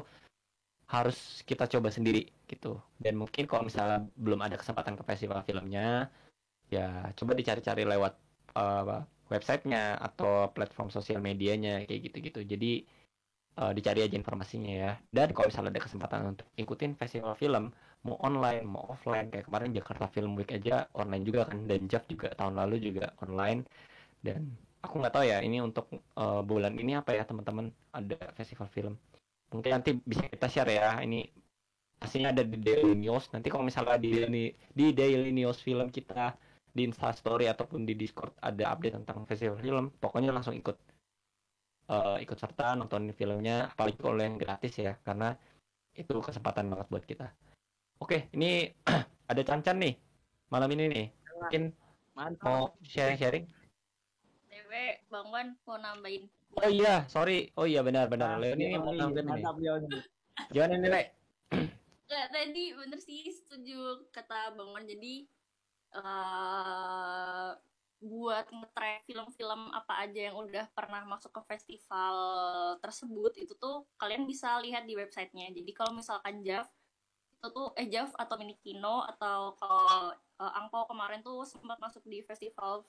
harus kita coba sendiri gitu. Dan mungkin kalau misalnya belum ada kesempatan ke festival filmnya ya coba dicari-cari lewat uh, websitenya atau platform sosial medianya kayak gitu-gitu. Jadi uh, dicari aja informasinya ya. Dan kalau misalnya ada kesempatan untuk ikutin festival film mau online mau offline kayak kemarin Jakarta Film Week aja online juga kan dan JAV juga tahun lalu juga online. Dan aku nggak tahu ya ini untuk uh, bulan ini apa ya teman-teman ada festival film. Mungkin nanti bisa kita share ya ini pastinya ada di Daily News. Nanti kalau misalnya di Daily, di Daily News film kita di Instastory ataupun di Discord ada update tentang festival film pokoknya langsung ikut uh, ikut serta nontonin filmnya apalagi kalau yang gratis ya karena itu kesempatan banget buat kita Oke, ini ada Cancan nih malam ini nih. Mungkin mau sharing-sharing. TW Bang Wan mau nambahin. Oh iya, sorry. Oh iya benar-benar. Leon ini mau nambahin nih. mantap Leon nih. Gimana nih, Le? Nggak, tadi bener sih setuju kata Bang Wan. Jadi eh buat nge-track film-film apa aja yang udah pernah masuk ke festival tersebut itu tuh kalian bisa lihat di websitenya. Jadi kalau misalkan JAV itu tuh eh JAV atau Minikino atau kalau eh, Angpau kemarin tuh sempat masuk di festival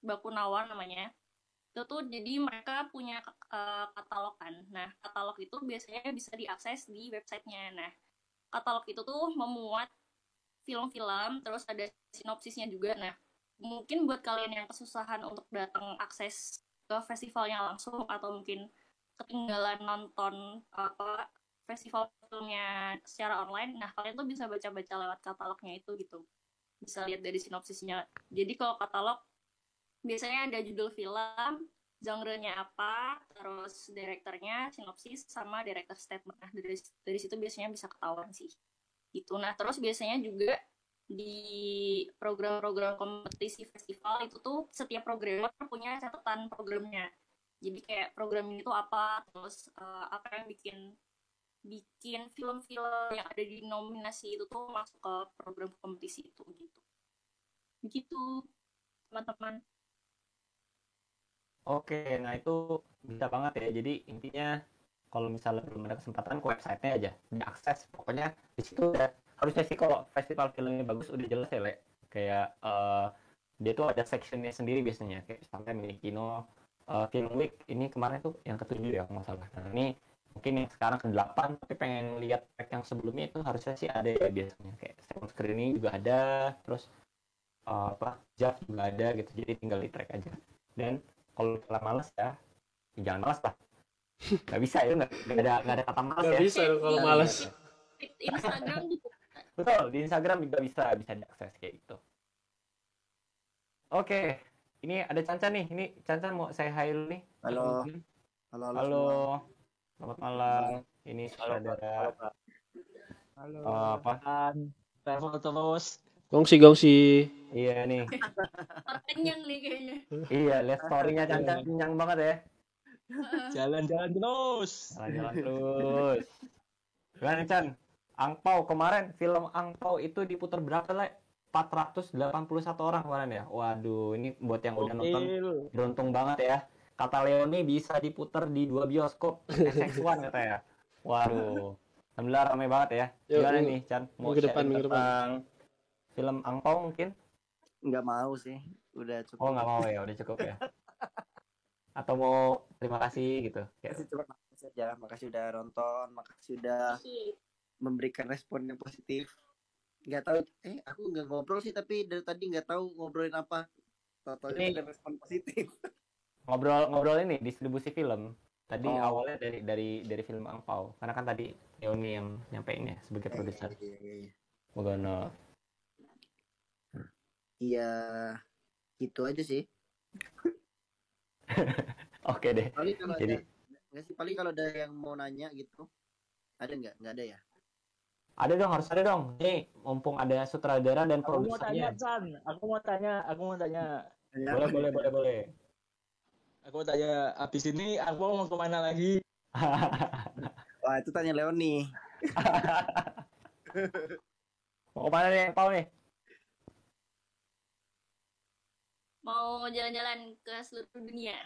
Bakunawan namanya. Itu tuh jadi mereka punya eh, katalog kan. Nah, katalog itu biasanya bisa diakses di websitenya. Nah, katalog itu tuh memuat film-film, terus ada sinopsisnya juga. Nah, mungkin buat kalian yang kesusahan untuk datang akses ke festivalnya langsung atau mungkin ketinggalan nonton apa festival filmnya secara online, nah kalian tuh bisa baca-baca lewat katalognya itu gitu. Bisa lihat dari sinopsisnya. Jadi kalau katalog biasanya ada judul film, genre-nya apa, terus direkturnya, sinopsis, sama director statement. Nah, dari, dari situ biasanya bisa ketahuan sih. Gitu. Nah, terus biasanya juga di program-program kompetisi festival itu tuh setiap programmer punya catatan programnya. Jadi kayak program ini tuh apa, terus eh, apa yang bikin bikin film-film yang ada di nominasi itu tuh masuk ke program kompetisi itu gitu. Begitu, teman-teman. Oke, nah itu bisa banget ya. Jadi intinya kalau misalnya belum ada kesempatan ke websitenya aja diakses. Pokoknya di situ udah harusnya sih kalau festival filmnya bagus udah jelas ya, Le. Kayak eh, dia tuh ada sectionnya sendiri biasanya. Kayak misalnya milik Kino eh, Film Week ini kemarin tuh yang ketujuh ya nggak salah. Nah ini mungkin yang sekarang ke delapan tapi pengen lihat track yang sebelumnya itu harusnya sih ada ya biasanya kayak second screening juga ada terus eh, apa Jav juga ada gitu jadi tinggal di track aja dan kalau misalnya males ya, ya jangan males lah nggak bisa ya nggak nggak ada nggak ada kata males Gak ya bisa kalau Iya. males. Instagram gitu. Betul di Instagram juga bisa bisa diakses kayak gitu oke ini ada Cancan nih ini Cancan mau saya dulu nih Halo. Halo, halo. halo selamat malam ini saudara Halo. eh, apa travel terus Gongsi gongsi. Iya nih. Terkenyang nih kayaknya. Iya, lihat story-nya Cancan kenyang banget ya. Jalan-jalan terus. Jalan-jalan terus. Gimana Chan? Angpau kemarin film Angpau itu diputar berapa lah? 481 orang kemarin ya. Waduh, ini buat yang udah nonton beruntung banget ya. Kata Leoni bisa diputar di dua bioskop SX1 katanya. Waduh. Alhamdulillah ramai banget ya. Gimana minggu- nih Chan? Mau minggu depan, minggu depan. film Angpau mungkin? Nggak mau sih. Udah cukup. Oh nggak mau ya, udah cukup ya. Atau mau terima kasih gitu. Cuma makasih aja. Makasih udah nonton. Makasih udah memberikan respon yang positif. Nggak tahu. Eh, aku nggak ngobrol sih. Tapi dari tadi nggak tahu ngobrolin apa. Totalnya ada respon positif. ngobrol-ngobrol ini distribusi film. Tadi Oh. awalnya dari dari dari film Angpau. Karena kan tadi Leoni yang nyampein ya sebagai produser. Iya, iya, iya. Mogono. Iya, gitu aja sih. Oke deh. Paling kalau Jadi- ada, sih paling kalau ada yang mau nanya gitu, ada nggak? Nggak ada ya? Ada dong, harus ada dong. Nih, mumpung ada sutradara dan Aku mau tanya, produsernya. Chan. Aku mau tanya, aku mau tanya. Boleh, boleh, boleh, boleh. Aku mau tanya, abis ini aku mau ke mana lagi? Wah itu tanya Leoni. Mau ke mana nih Angpau nih? Mau jalan-jalan ke seluruh dunia.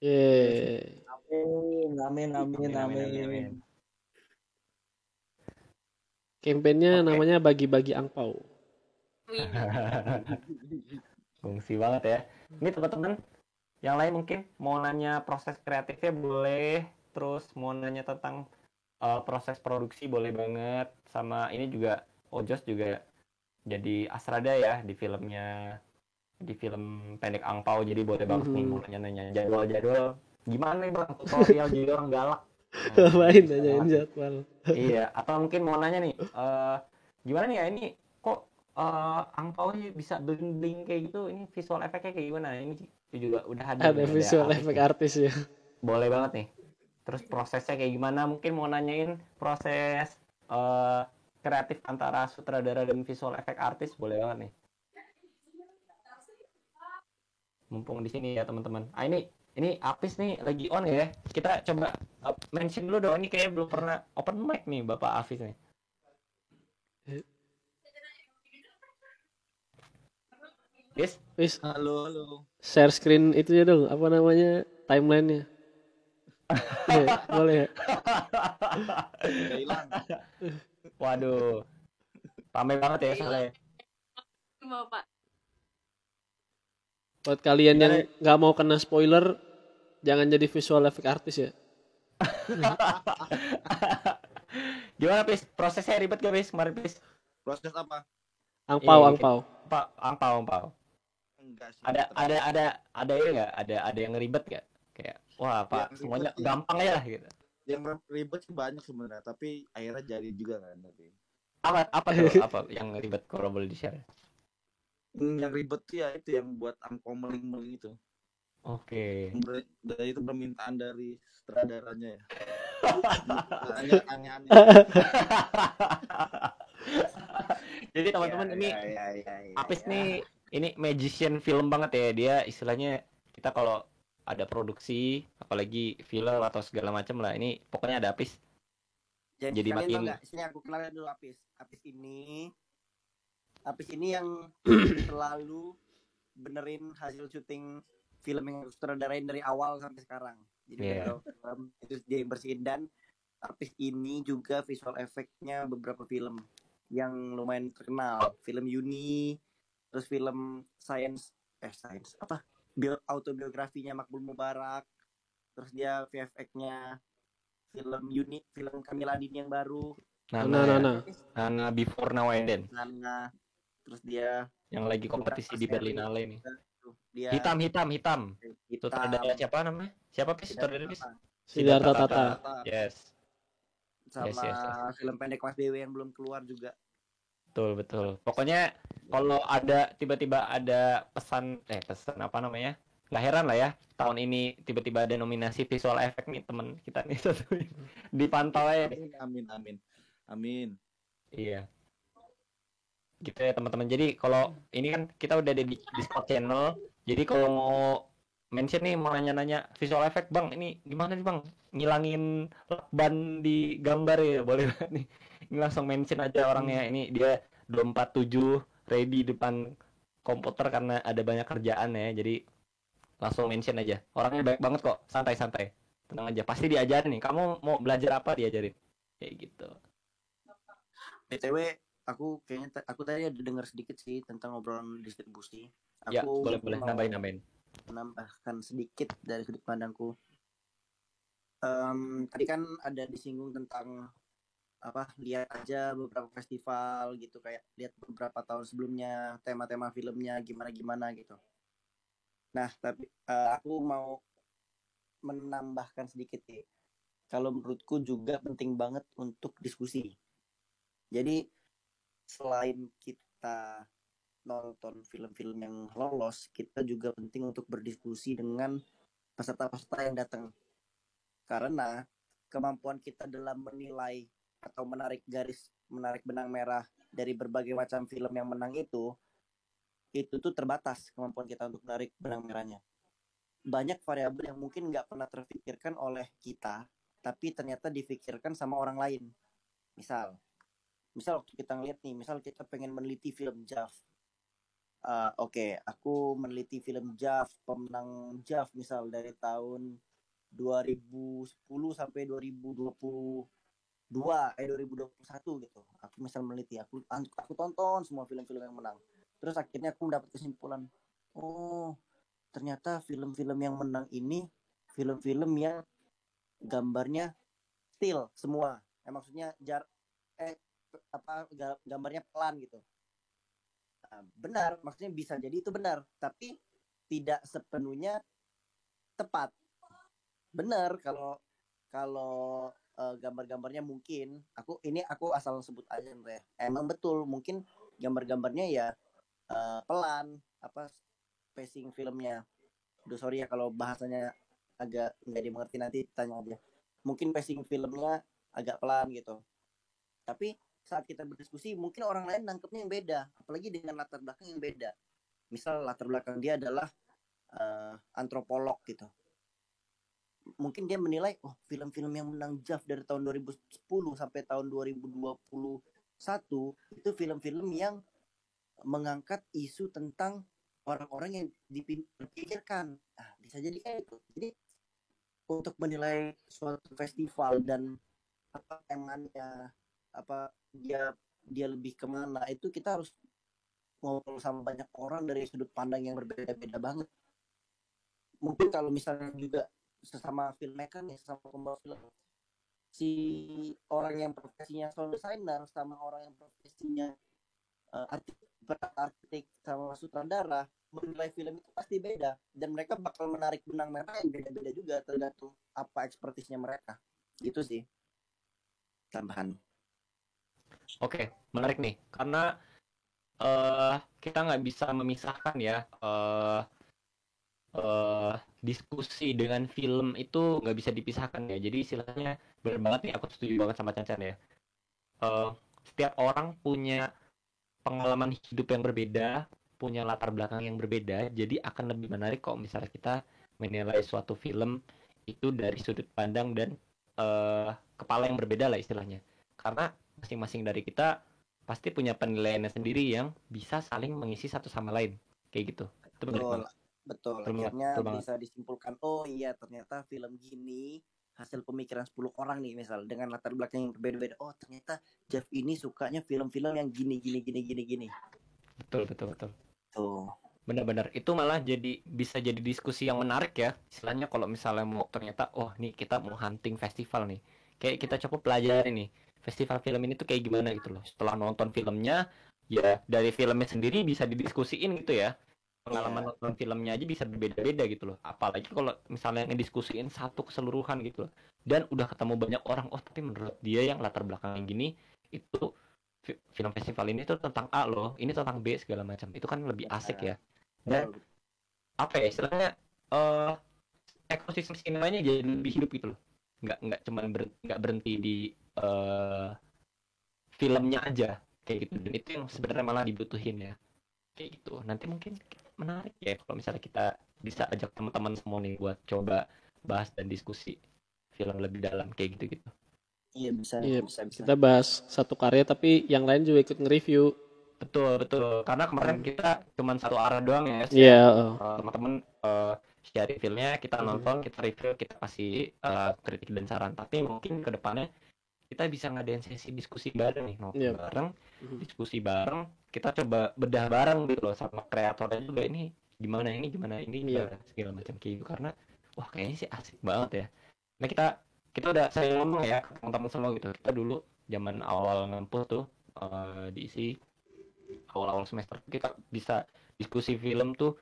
Yeay. Amin, amin, amin, Amin, amin, amin, amin. Kampanyenya Oke. namanya bagi-bagi angpau. Fungsi banget ya. Ini teman-teman yang lain mungkin mau nanya proses kreatifnya boleh, terus mau nanya tentang uh, proses produksi boleh banget. Sama ini juga Ojos juga jadi Asrada ya di filmnya di film pendek Angpau jadi boleh banget nih Mhm. mau nanya-nanya jadwal-jadwal gimana nih bang tutorial jadi orang galak Ngapain nanyain jadwal? iya atau mungkin mau nanya nih eh gimana nih ya ini kok eh angpaunya bisa bling kayak gitu? Ini visual efeknya kayak gimana? Ini juga udah hadir Ada nih, visual efek nih. artis ya. boleh banget nih. Terus prosesnya kayak gimana? Mungkin mau nanyain proses eh kreatif antara sutradara dan visual efek artis boleh banget nih. Mumpung di sini ya teman-teman. Ah ini ini Apis nih lagi on ya kita coba uh, mention dulu dong ini kayak belum pernah open mic nih Bapak Afis nih Yes, Wis, Halo, halo. share screen itu ya dong, apa namanya? Timelinenya. Iya, boleh ya? Hilang. waduh, ramai banget ya soalnya. mau Pak. Buat kalian yang nggak mau kena spoiler, jangan jadi visual effect artis ya. Gimana Pis? Prosesnya ribet gak Pis? Kemarin Pis? Proses apa? Angpau, Iya, angpau. Pak, angpau, angpau. Enggak sih. Ada, ada, ada, ada ini nggak? Ada, ada yang ribet gak? Kayak, wah Pak, semuanya ribet gampang aja lah gitu. Yang ribet sih banyak sebenarnya, tapi akhirnya jadi juga kan tapi. Apa, apa tuh? apa yang ribet kalau boleh di share? Hmm, Yang ribet tuh ya itu yang buat angpau meling-meling itu. Oke. Dan itu permintaan dari sutradaranya ya. Aneh-aneh. Jadi teman-teman Ya, ini ya, ya, ya, ya, Apis ya. nih ini magician film banget ya dia istilahnya kita kalau ada produksi apalagi film atau segala macam lah ini pokoknya ada Apis Jadi, Jadi makin-? Sini aku kenalin dulu Apis. Apis ini Apis ini yang selalu benerin hasil syuting film yang sutradarain dari awal sampai sekarang. Jadi beberapa film itu dia yang bersihin dan Apis ini juga visual efeknya beberapa film yang lumayan terkenal. Film Yuni, terus film science eh science apa? Bio, autobiografinya Makbul Mubarak. Terus dia VFX-nya film Yuni, film Kamila Dini yang baru. Nah, Nana, nah, nah. Nana Before Now and Then Nana terus dia yang lagi kompetisi di Berlinale ini. Tuh, dia hitam hitam hitam. Hitam. Sutradara siapa namanya? Siapa Pis? Sutradara Pis? Siddhartha Tata. yes. Sama Yes, yes, yes. film pendek Mas Dewi yang belum keluar juga. Betul betul. Pokoknya kalau ada tiba-tiba ada pesan eh pesan apa namanya? Nggak heran lah ya tahun ini tiba-tiba ada nominasi visual effect nih temen kita nih satu ini. dipantau aja. Nih. amin amin amin. Iya gitu ya teman-teman. Jadi kalau ini kan kita udah ada di Discord channel. Jadi kalau mau mention nih mau nanya-nanya visual effect bang ini gimana nih bang? Ngilangin ban di gambar ya boleh nih. Ini langsung mention aja orangnya. Ini dia 247 ready depan komputer karena ada banyak kerjaan ya. Jadi langsung mention aja. Orangnya baik banget kok. Santai-santai. Tenang aja. Pasti diajarin nih. Kamu mau belajar apa diajarin? Kayak gitu. Btw aku kayaknya ta- aku tadi ada dengar sedikit sih tentang obrolan distribusi. Aku ya boleh. boleh nambahin nambahin. menambahkan sedikit dari sudut pandangku. Em, tadi kan ada disinggung tentang apa lihat aja beberapa festival gitu kayak lihat beberapa tahun sebelumnya tema-tema filmnya gimana gimana gitu. Nah tapi eh, aku mau menambahkan sedikit nih. Kalau menurutku juga penting banget untuk diskusi. Jadi selain kita nonton film-film yang lolos kita juga penting untuk berdiskusi dengan peserta-peserta yang datang. Karena kemampuan kita dalam menilai atau menarik garis menarik benang merah dari berbagai macam film yang menang itu itu tuh terbatas kemampuan kita untuk menarik benang merahnya. Banyak variabel yang mungkin nggak pernah terpikirkan oleh kita tapi ternyata difikirkan sama orang lain. Misal misal waktu kita ngeliat nih misal kita pengen meneliti film Jav Uh, Oke, aku meneliti film Jav, pemenang Jav misal dari tahun 2010 sampai 2022 eh 2021 gitu. Aku misal meneliti, aku aku tonton semua film-film yang menang. Terus akhirnya aku mendapat kesimpulan, oh ternyata film-film yang menang ini film-film yang gambarnya still semua. Eh, maksudnya jar eh apa ga- gambarnya pelan gitu. Nah, benar, maksudnya bisa jadi itu benar, tapi tidak sepenuhnya tepat. Benar kalau kalau eh, gambar-gambarnya mungkin aku ini aku asal sebut aja Andre. Emang betul mungkin gambar-gambarnya ya eh, pelan apa pacing filmnya. Duh sorry ya kalau bahasanya agak nggak dimengerti nanti tanya aja. Mungkin pacing filmnya agak pelan gitu. Tapi saat kita berdiskusi mungkin orang lain nangkepnya yang beda apalagi dengan latar belakang yang beda. Misal latar belakang dia adalah eh, antropolog gitu. Mungkin dia menilai oh film-film yang menang JAV dari tahun 2010 sampai tahun 2021 itu film-film yang mengangkat isu tentang orang-orang yang dipikirkan. Nah, bisa jadi kayak itu jadi untuk menilai suatu festival dan apa temanya apa dia dia lebih ke mana itu kita harus ngobrol sama banyak orang dari sudut pandang yang berbeda-beda banget. Mungkin kalau misalnya juga sesama filmmaker nih sesama pembawa film si orang yang profesinya sound designer sama orang yang profesinya uh, arsitek, arsitek sama sutradara menilai film itu pasti beda. Dan mereka bakal menarik benang merah yang beda-beda juga tergantung apa ekspertisnya mereka. Itu sih tambahan Oke, menarik nih, karena eh kita nggak bisa memisahkan ya eh eh diskusi dengan film itu nggak bisa dipisahkan ya. Jadi istilahnya benar banget nih, aku setuju banget sama Cancan ya. Eh setiap orang punya pengalaman hidup yang berbeda, punya latar belakang yang berbeda, jadi akan lebih menarik kok misalnya kita menilai suatu film itu dari sudut pandang dan eh kepala yang berbeda lah istilahnya. Karena masing-masing dari kita pasti punya penilaiannya sendiri yang bisa saling mengisi satu sama lain. Kayak gitu. Itu betul. betul. Betul akhirnya betul bisa disimpulkan oh iya ternyata film gini hasil pemikiran 10 orang nih misal dengan latar belakang yang berbeda-beda. Oh ternyata Jeff ini sukanya film-film yang gini gini gini gini gini. Betul betul betul. Tuh. Benar-benar. Itu malah jadi bisa jadi diskusi yang menarik ya istilahnya kalau misalnya mau ternyata oh nih kita mau hunting festival nih. Kayak kita coba pelajari nih festival film ini tuh kayak gimana gitu loh. Setelah nonton filmnya ya dari filmnya sendiri bisa didiskusiin gitu ya. Pengalaman nonton filmnya aja bisa berbeda-beda gitu loh. Apalagi kalau misalnya ngediskusiin satu keseluruhan gitu loh. Dan udah ketemu banyak orang oh tapi menurut dia yang latar belakang yang gini itu fi- film festival ini tuh tentang A loh ini tentang B segala macam. Itu kan lebih asik ya. Dan apa ya istilahnya eh ekosistem sinemanya jadi lebih hidup gitu loh. Nggak nggak cuman ber, nggak berhenti di eh filmnya aja kayak gitu dan itu yang sebenarnya malah dibutuhin ya kayak gitu nanti mungkin menarik ya kalau misalnya kita bisa ajak teman-teman semua nih buat coba bahas dan diskusi film lebih dalam kayak gitu gitu Iya bisa, Iya, bisa, bisa. Kita bahas satu karya tapi yang lain juga ikut nge-review. betul betul karena kemarin kita cuman satu arah doang ya. Iya, oh. Eh, teman-teman eh share filmnya kita nonton kita review kita kasih eh, kritik dan saran tapi mungkin ke depannya kita bisa ngadain sesi diskusi bareng nih nonton Iya. bareng Mhm. diskusi bareng kita coba bedah bareng gitu loh sama kreatornya juga ini gimana ini gimana ini Iya. gimana, segala macam kayak gitu karena wah kayaknya sih asik banget ya nah kita kita udah saya ngomong ya ke teman-teman semua gitu kita dulu zaman awal ngampus tuh eh, diisi awal-awal semester kita bisa diskusi film tuh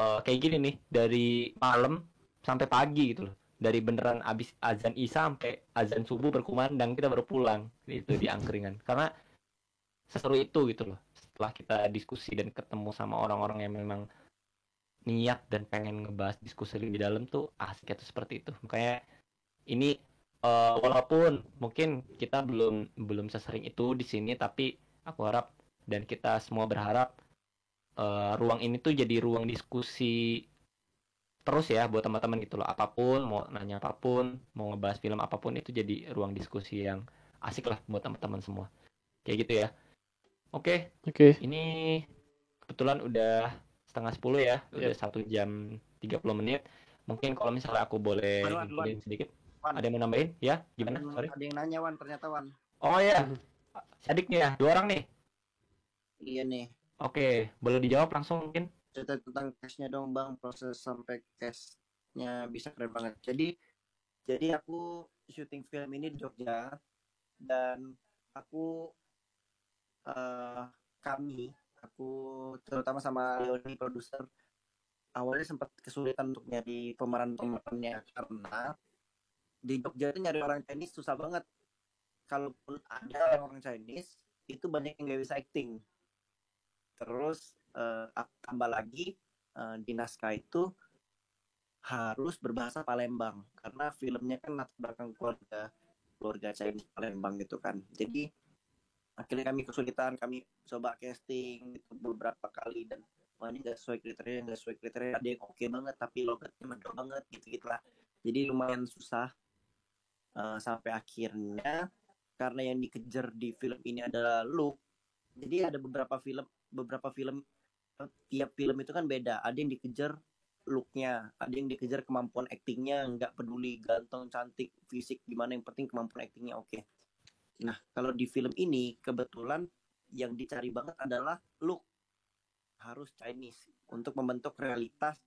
eh, kayak gini nih dari malam sampai pagi gitu loh dari beneran abis azan isya sampai azan subuh berkumandang kita baru pulang. Itu di angkringan. Karena seseru itu gitu loh. Setelah kita diskusi dan ketemu sama orang-orang yang memang niat dan pengen ngebahas diskusi lebih dalam tuh asik itu seperti itu. Makanya ini eh, walaupun mungkin kita belum belum sesering itu di sini tapi aku harap dan kita semua berharap eh, ruang ini tuh jadi ruang diskusi terus ya buat teman-teman gitu loh. Apa pun mau nanya apa pun mau ngebahas film apa pun itu jadi ruang diskusi yang asik lah buat teman-teman semua. Kayak gitu ya. Oke Oke. ini kebetulan udah setengah sepuluh ya. Udah Iya. satu jam 30 menit. Mungkin kalau misalnya aku boleh Wan, Wan, sedikit. Wan. ada yang mau nambahin? Ya gimana? Sorry. Ada yang nanya Wan, ternyata Wan. oh ya Sadik nih ya dua orang nih. Iya nih. oke boleh dijawab langsung mungkin cerita tentang cashnya dong bang. Proses sampai cashnya bisa keren banget. Jadi jadi aku syuting film ini di Jogja dan aku eh kami aku terutama sama Leoni produser awalnya sempat kesulitan untuk nyari pemeran pemerannya karena di Jogja itu nyari orang Chinese susah banget. Kalaupun ada orang Chinese itu banyak yang gak bisa acting. Terus ak- tambah lagi eh, di naskah itu harus berbahasa Palembang. Karena filmnya kan latar belakang keluarga keluarga Chinese Palembang gitu kan. Jadi akhirnya kami kesulitan kami coba casting gitu beberapa kali dan wah ini nggak sesuai kriteria nggak sesuai kriteria. Ada yang oke banget tapi logatnya mendok banget gitu gitulah jadi lumayan susah Eh, sampai akhirnya karena yang dikejar di film ini adalah look jadi ada beberapa film beberapa film tiap film itu kan beda. Ada yang dikejar looknya ada yang dikejar kemampuan aktingnya nggak peduli ganteng cantik fisik gimana yang penting kemampuan aktingnya oke. Nah kalau di film ini kebetulan yang dicari banget adalah look. Harus Chinese untuk membentuk realitas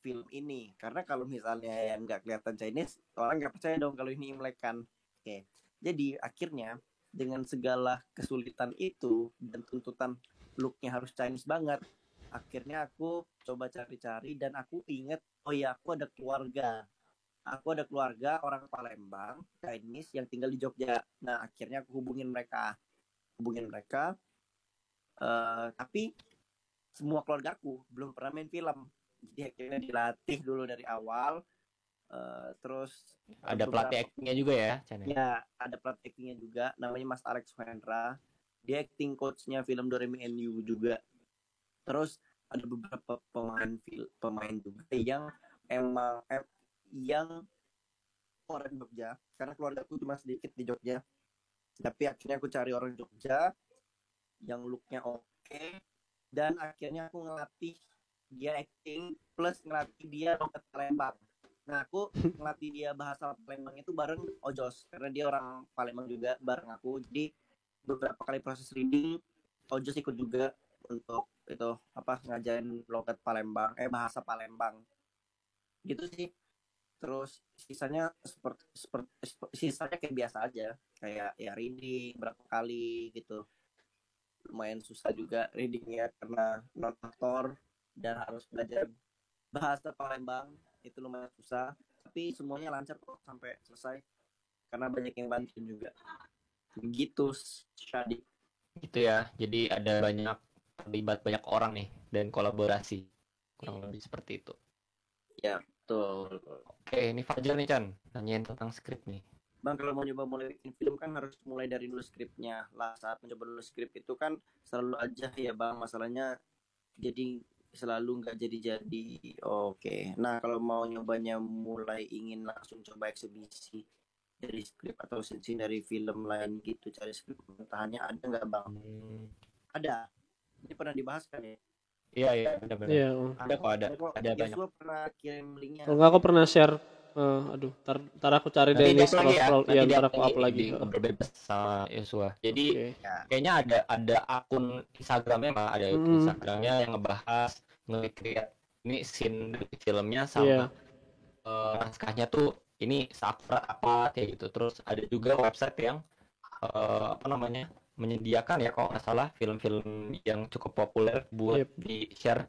film ini. Karena kalau misalnya yang nggak kelihatan Chinese orang nggak percaya dong kalau ini Imlek kan oke jadi akhirnya dengan segala kesulitan itu dan tuntutan looknya harus Chinese banget akhirnya aku coba cari-cari dan aku inget oh ya aku ada keluarga aku ada keluarga orang Palembang Chinese yang tinggal di Jogja nah akhirnya aku hubungin mereka hubungin mereka Eh, tapi semua keluarga aku belum pernah main film jadi akhirnya dilatih dulu dari awal Eh, terus ada pelatih actingnya juga ya Chan ya? Ya, ada pelatih actingnya juga, namanya Mas Alex Hendra. Dia acting coachnya film Doremi NU juga. Terus ada beberapa pemain pemain juga yang emang em, yang orang Jogja, karena keluargaku cuma sedikit di Jogja. Tapi akhirnya aku cari orang Jogja yang looknya oke dan akhirnya aku ngelatih dia acting plus ngelatih dia logat Palembang. Nah aku ngelatih dia bahasa Palembang itu bareng Ojos karena dia orang Palembang juga bareng aku. Jadi beberapa kali proses reading Ojos ikut juga untuk itu apa ngajarin logat Palembang eh bahasa Palembang. Gitu sih. Terus sisanya seperti seperti sisanya kayak biasa aja. Kayak ya reading berapa kali gitu. Lumayan susah juga readingnya karena non aktor dan harus belajar bahasa Palembang. Itu lumayan susah. Tapi semuanya lancar kok sampai selesai. Karena banyak yang bantu juga. Begitu Syadi gitu ya. Jadi ada banyak terlibat banyak orang nih dan kolaborasi kurang lebih seperti itu. Betul. Oke ini Fajar nih Chan nanyain tentang skrip nih. Bang kalau mau nyoba mulai bikin film kan harus mulai dari nulis skripnya. Lah saat mencoba nulis skrip itu kan selalu aja ya bang. Masalahnya jadi selalu nggak jadi-jadi. Oke. Nah kalau mau nyobanya mulai ingin langsung coba eksebisi dari skrip atau scene dari film lain gitu cari skrip pementahannya ada nggak bang? Hmm, ada ini pernah dibahas kan ya iya iya benar-benar Iya. oh. ada kok ada kok ada banyak Joshua pernah kirim linknya Kalau nggak aku pernah share eh, aduh, tar, tar aku cari deh ini scroll ya scroll. Iya, ntar up aku up lagi. bebas sama Yosua jadi Oke. kayaknya ada ada akun Instagramnya mah ada Mm. Instagramnya yang ngebahas nge-create ini scene dari filmnya sama Iya. eh, naskahnya tuh ini seakurat apa kayak gitu terus ada juga website yang eh, apa namanya menyediakan ya kalau nggak salah film-film yang cukup populer buat Yep. di share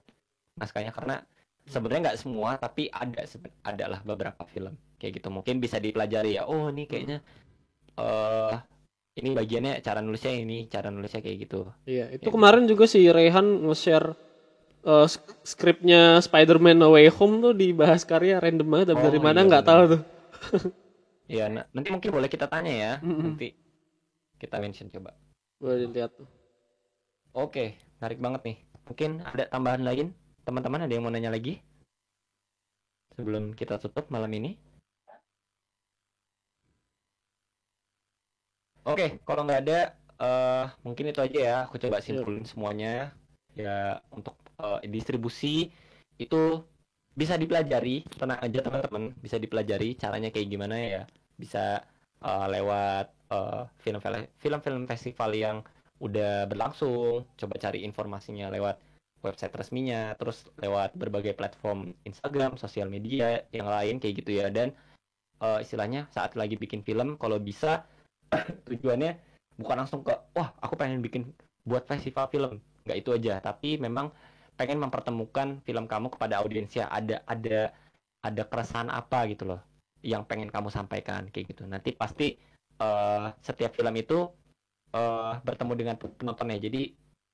naskahnya karena sebenarnya nggak semua tapi ada seben- ada lah beberapa film kayak gitu mungkin bisa dipelajari ya oh ini kayaknya eh ini bagiannya cara nulisnya ini cara nulisnya kayak gitu Iya, itu Ya. kemarin juga si Rehan nge-share sk- skripnya Spider-Man No Way Home tuh dibahas karya random banget tapi Oh, dari mana iya, nggak bener. tahu tuh. ya na- nanti mungkin boleh kita tanya ya Mm-mm. nanti kita mention coba Boleh dilihat tuh. Oke, menarik banget nih. Mungkin ada tambahan lain? Teman-teman ada yang mau nanya lagi? Sebelum kita tutup malam ini. Oke, kalau nggak ada, eh mungkin itu aja ya. Aku coba simpulin semuanya. Ya, untuk eh, distribusi itu bisa dipelajari. Tenang aja teman-teman, bisa dipelajari caranya kayak gimana ya. Bisa eh, lewat eh, film-film film-film festival yang udah berlangsung, coba cari informasinya lewat website resminya, terus lewat berbagai platform Instagram, sosial media yang lain kayak gitu ya. Dan eh, istilahnya saat lagi bikin film, kalau bisa tujuannya bukan langsung ke, wah aku pengen bikin buat festival film, nggak itu aja. Tapi memang pengen mempertemukan film kamu kepada audiensnya. Ada ada ada keresahan apa gitu loh, yang pengen kamu sampaikan kayak gitu. Nanti pasti eh, setiap film itu eh, bertemu dengan penontonnya. Jadi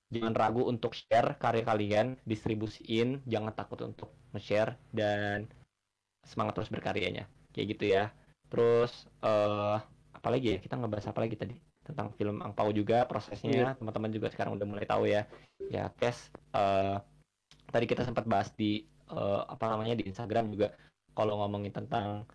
jangan ragu untuk share karya kalian, distribusiin, jangan takut untuk nge-share dan semangat terus berkaryanya. Kayak gitu ya. Terus eh apalagi ya? Kita ngebahas apa lagi tadi? Tentang film Angpau juga prosesnya. Teman-teman juga sekarang udah mulai tahu ya. Ya, Kes eh tadi kita sempat bahas di eh, apa namanya di Instagram juga kalau ngomongin tentang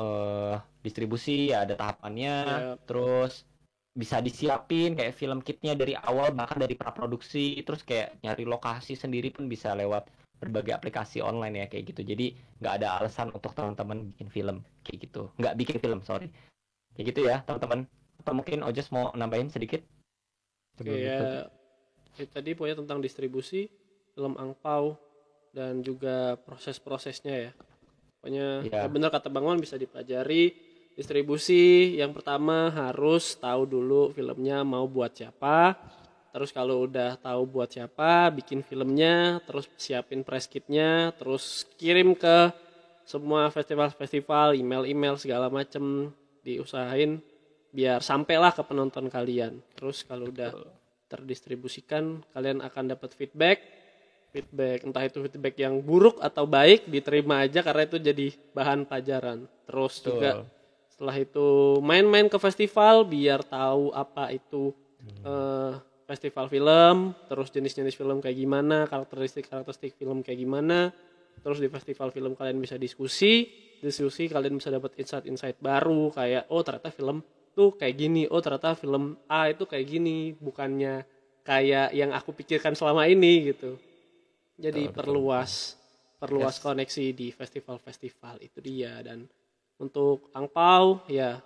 eh distribusi ya ada tahapannya Yap. terus bisa disiapin kayak film kitnya dari awal bahkan dari praproduksi terus kayak nyari lokasi sendiri pun bisa lewat berbagai aplikasi online ya kayak gitu jadi nggak ada alasan untuk teman-teman bikin film kayak gitu nggak bikin film sorry kayak gitu ya teman-teman atau mungkin Ojes mau nambahin sedikit ditutup? ya. Tadi pokoknya tentang distribusi film angpau dan juga proses-prosesnya ya. Pokoknya Iya. ya benar kata Bang Wan bisa dipelajari distribusi yang pertama harus tahu dulu filmnya mau buat siapa. Terus kalau udah tahu buat siapa, bikin filmnya, terus siapin press kitnya, terus kirim ke semua festival-festival, email-email segala macem diusahain biar sampailah ke penonton kalian. Terus kalau udah terdistribusikan, kalian akan dapat feedback. Feedback entah itu feedback yang buruk atau baik diterima aja karena itu jadi bahan pelajaran. Terus juga Betul. setelah itu main-main ke festival biar tahu apa itu eh, festival film, terus jenis-jenis film kayak gimana, karakteristik-karakteristik film kayak gimana. Terus di festival film kalian bisa diskusi, diskusi kalian bisa dapat insight-insight baru kayak oh ternyata film tuh kayak gini, oh ternyata film A itu kayak gini, bukannya kayak yang aku pikirkan selama ini gitu. Jadi Betul, betul, perluas perluas Yes. koneksi di festival-festival itu dia dan untuk Angpau ya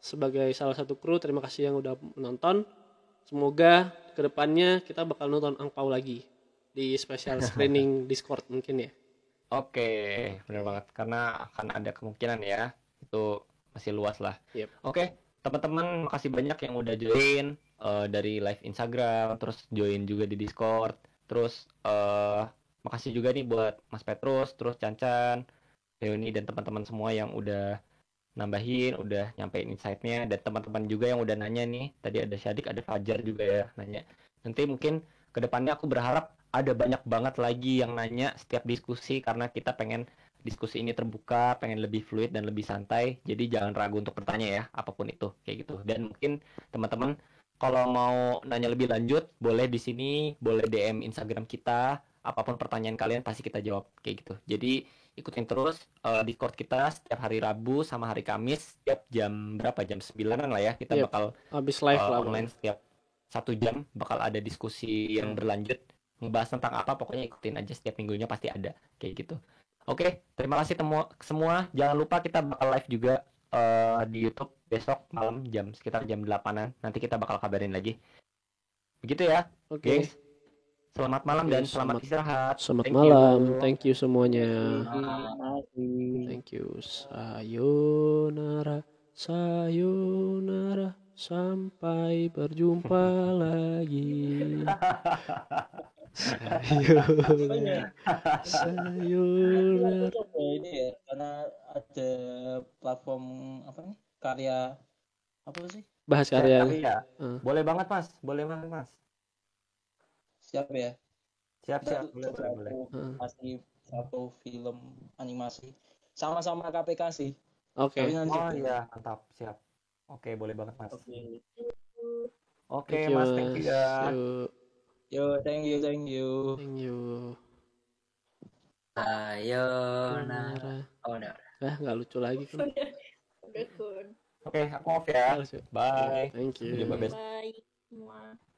sebagai salah satu kru terima kasih yang udah menonton. Semoga ke depannya kita bakal nonton Angpau lagi di special screening Discord mungkin ya. Oke, benar banget. Karena akan ada kemungkinan ya, itu masih luas lah. Yep. Oke, teman-teman, makasih banyak yang udah join eh, dari live Instagram, terus join juga di Discord, terus eh makasih juga nih buat Mas Petrus, terus Cancan, Leoni dan teman-teman semua yang udah nambahin, udah nyampein insight-nya, dan teman-teman juga yang udah nanya nih. Tadi ada Syadik, ada Fajar juga ya nanya. Nanti mungkin ke depannya aku berharap ada banyak banget lagi yang nanya setiap diskusi karena kita pengen diskusi ini terbuka, pengen lebih fluid dan lebih santai. Jadi jangan ragu untuk bertanya ya, apa pun itu kayak gitu. Dan mungkin teman-teman kalau mau nanya lebih lanjut, boleh di sini, boleh DM Instagram kita, apa pun pertanyaan kalian pasti kita jawab kayak gitu. Jadi ikutin terus uh, Discord kita setiap hari Rabu sama hari Kamis setiap jam berapa jam 9 lah ya kita Yep. bakal Habis live uh, lah. online setiap satu jam bakal ada diskusi yang berlanjut ngebahas tentang apa pokoknya ikutin aja setiap minggunya pasti ada kayak gitu oke terima kasih temu semua jangan lupa kita bakal live juga eh, di YouTube besok malam jam sekitar jam 8an nanti kita bakal kabarin lagi begitu ya Oke. guys selamat malam dan selamat selamat- istirahat Selamat Thank you. malam. Thank you semuanya. Thank you. Sayonara. Sayonara. Sampai berjumpa lagi. Sayonara. Sayonara. Coba ini ya karena ada platform apa nih karya apa sih Bahas karya. Iya. Eh. boleh banget mas boleh banget mas siapa ya siap siap boleh coba boleh boleh aku Heeh. kasih satu film animasi sama-sama KPK sih Oke. Nanti- oh iya mantap siap oke boleh banget mas Oke. oke Thank you, mas thank you ya. Yo, thank you, thank you. Thank you. Ayo, nah. Sayonara. Oh, udah. Ah, nggak lucu lagi kan. Oke aku off ya bye Thank you. Sampai jumpa besok Bye semua. Wah.